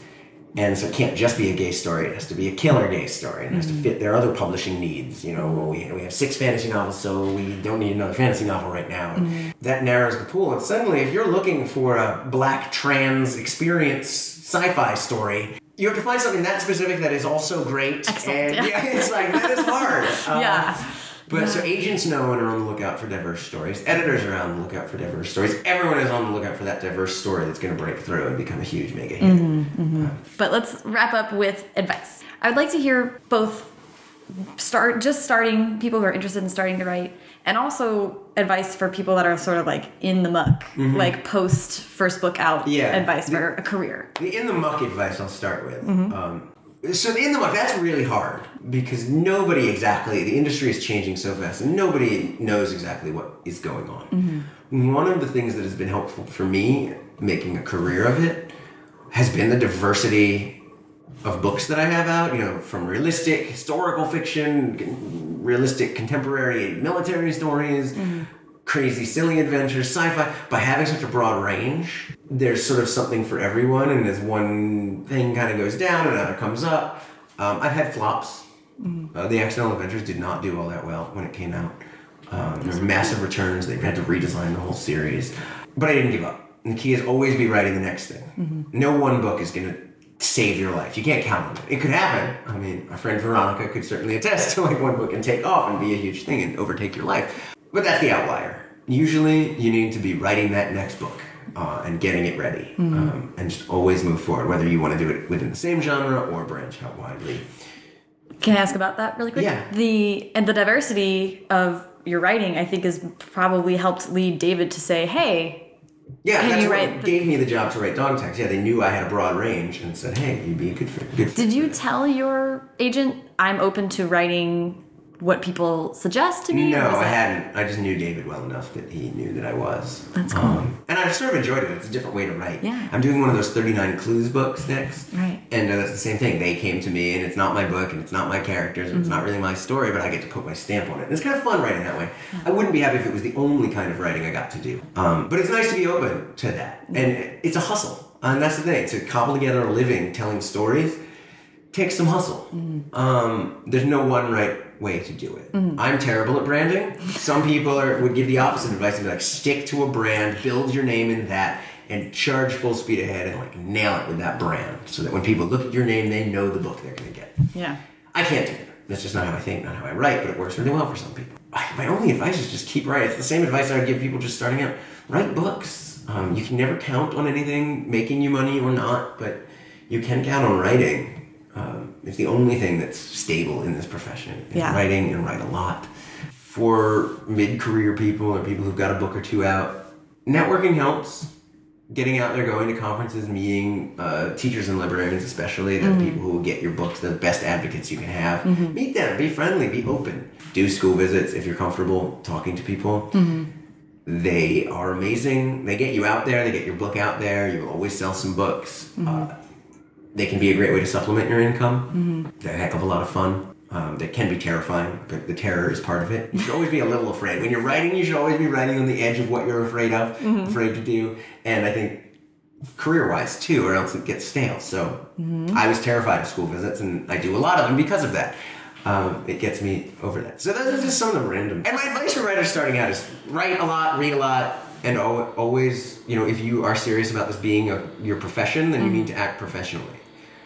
Speaker 2: And so it can't just be a gay story. It has to be a killer gay story. It has to fit their other publishing needs. You know, well, we, we have six fantasy novels, so we don't need another fantasy novel right now. And That narrows the pool. And suddenly, if you're looking for a black trans experience sci-fi story, you have to find something that specific that is also great.
Speaker 3: Excellent,
Speaker 2: And
Speaker 3: yeah.
Speaker 2: yeah, it's like that is hard. Um,
Speaker 3: yeah.
Speaker 2: But so agents know and are on the lookout for diverse stories. Editors are on the lookout for diverse stories. Everyone is on the lookout for that diverse story that's going to break through and become a huge mega hit.
Speaker 3: But let's wrap up with advice. I would like to hear both start just starting people who are interested in starting to write and also advice for people that are sort of like in the muck, like post first book out.
Speaker 2: Yeah.
Speaker 3: advice for a career.
Speaker 2: The in the muck advice I'll start with.
Speaker 3: Mm-hmm.
Speaker 2: Um, so in the muck that's really hard because nobody exactly the industry is changing so fast and nobody knows exactly what is going on.
Speaker 3: Mm-hmm.
Speaker 2: One of the things that has been helpful for me making a career of it has been the diversity of books that I have out. You know, from realistic historical fiction, realistic contemporary military stories. Crazy, silly adventures, sci-fi. By having such a broad range, there's sort of something for everyone, and as one thing kind of goes down, another comes up. Um, I've had flops. Uh, the Accidental Adventures did not do all that well when it came out. Um, there were massive returns. They had to redesign the whole series, but I didn't give up. And the key is always be writing the next thing. No one book is going to save your life. You can't count on it. It could happen. I mean, our friend Veronica could certainly attest to like one book and take off and be a huge thing and overtake your life. But that's the outlier. Usually, you need to be writing that next book uh, and getting it ready, um, and just always move forward. Whether you want to do it within the same genre or branch out widely.
Speaker 3: Can I ask about that really quick?
Speaker 2: Yeah.
Speaker 3: The and the diversity of your writing, I think, has probably helped lead David to say, "Hey,
Speaker 2: Yeah, that's
Speaker 3: you write
Speaker 2: gave me the job to write dog tags. Yeah, they knew I had a broad range and said, "Hey, you'd be a good fit." Good
Speaker 3: did
Speaker 2: for
Speaker 3: you
Speaker 2: this."
Speaker 3: tell your agent I'm open to writing what people suggest to me?"
Speaker 2: No, I hadn't. I just knew David well enough that he knew that I was.
Speaker 3: That's cool.
Speaker 2: Um, and I've sort of enjoyed it. It's a different way to write.
Speaker 3: Yeah.
Speaker 2: I'm doing one of those 39 Clues books next.
Speaker 3: Right.
Speaker 2: And uh, that's the same thing. They came to me, and it's not my book, and it's not my characters, and it's
Speaker 3: Mm-hmm.
Speaker 2: not really my story, but I get to put my stamp on it. And it's kind of fun writing that way. I wouldn't be happy if it was the only kind of writing I got to do. Um, but it's nice to be open to that. And it's a hustle. And that's the thing. To cobble together a living telling stories takes some hustle. Um, there's no one right way to do it. I'm terrible at branding. Some people are, would give the opposite advice and be like, stick to a brand, build your name in that, and charge full speed ahead and like nail it with that brand, so that when people look at your name, they know the book they're going to get.
Speaker 3: Yeah.
Speaker 2: I can't do that. That's just not how I think, not how I write, but it works really well for some people. My only advice is just keep writing. It's the same advice I would give people just starting out. Write books. Um, you can never count on anything making you money or not, but you can count on writing. Um, it's the only thing that's stable in this profession. is
Speaker 3: Yeah.
Speaker 2: Writing and write a lot. For mid-career people or people who've got a book or two out, networking helps getting out there, going to conferences, meeting uh, teachers and librarians, especially the people who will get your books, the best advocates you can have. Meet them, be friendly, be open. Do school visits if you're comfortable talking to people. They are amazing. They get you out there. They get your book out there. You will always sell some books. Uh, they can be a great way to supplement your income. They're a heck of a lot of fun. um, that can be terrifying, but the terror is part of it. You should always be a little afraid. When you're writing, you should always be writing on the edge of what you're afraid of, afraid to do. And I think career wise too, or else it gets stale. So I was terrified of school visits, and I do a lot of them because of that. Um, it gets me over that. So those are just some of the random. And my advice for writers starting out is write a lot, read a lot, and always, you know, if you are serious about this being a, your profession, then you need to act professionally.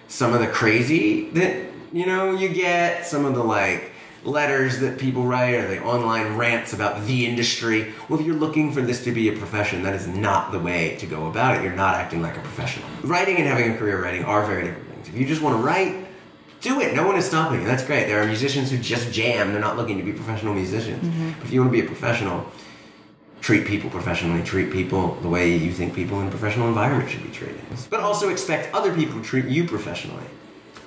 Speaker 2: Some of the crazy that you know you get, some of the like letters that people write or the online rants about the industry. Well, if you're looking for this to be a profession, that is not the way to go about it. You're not acting like a professional. Writing and having a career writing are very different things. If you just want to write, do it. No one is stopping you. That's great. There are musicians who just jam. They're not looking to be professional musicians. Mm-hmm. But if you want to be a professional, treat people professionally. Treat people the way you think people in a professional environment should be treated. But also expect other people to treat you professionally,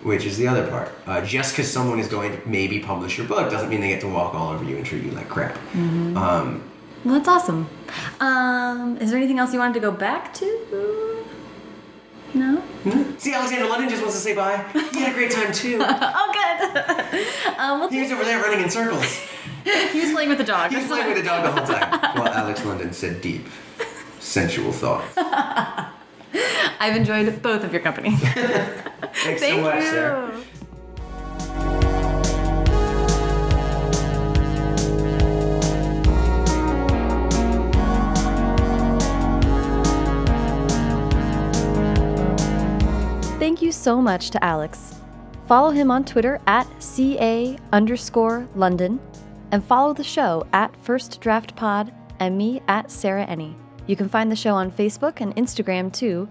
Speaker 2: which is the other part. Uh, just because someone is going to maybe publish your book doesn't mean they get to walk all over you and treat you like crap. Um,
Speaker 3: Well, that's awesome. Um, is there anything else you wanted to go back to? No.
Speaker 2: C. Alexander London just wants to say bye. He had a great time too.
Speaker 3: Oh, good. um, well,
Speaker 2: He was over there running in circles.
Speaker 3: he was playing with the dog.
Speaker 2: He was playing with the dog the whole time. While Alex London said deep, sensual thoughts.
Speaker 3: I've enjoyed both of your company.
Speaker 2: Thanks
Speaker 3: Thank
Speaker 2: so much,
Speaker 3: you.
Speaker 2: Sarah.
Speaker 1: So much to Alex. Follow him on Twitter at CA underscore London and follow the show at First Draft Pod and me at Sarah Enni. You can find the show on Facebook and Instagram too,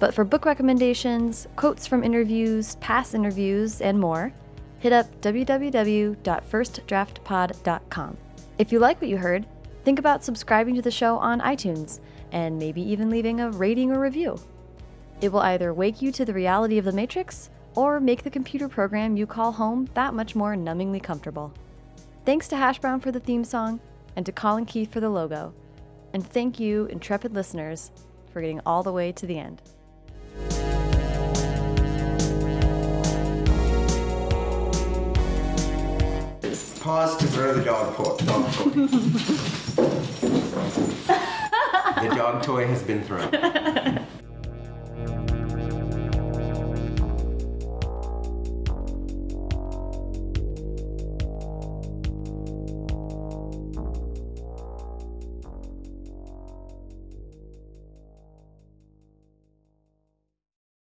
Speaker 1: but for book recommendations, quotes from interviews, past interviews, and more, hit up www.firstdraftpod.com. If you like what you heard, think about subscribing to the show on iTunes and maybe even leaving a rating or review. It will either wake you to the reality of the Matrix or make the computer program you call home that much more numbingly comfortable. Thanks to Hash Brown for the theme song and to Colin Keith for the logo. And thank you, intrepid listeners, for getting all the way to the end.
Speaker 2: Pause to throw the dog, po- dog toy. the dog toy has been thrown.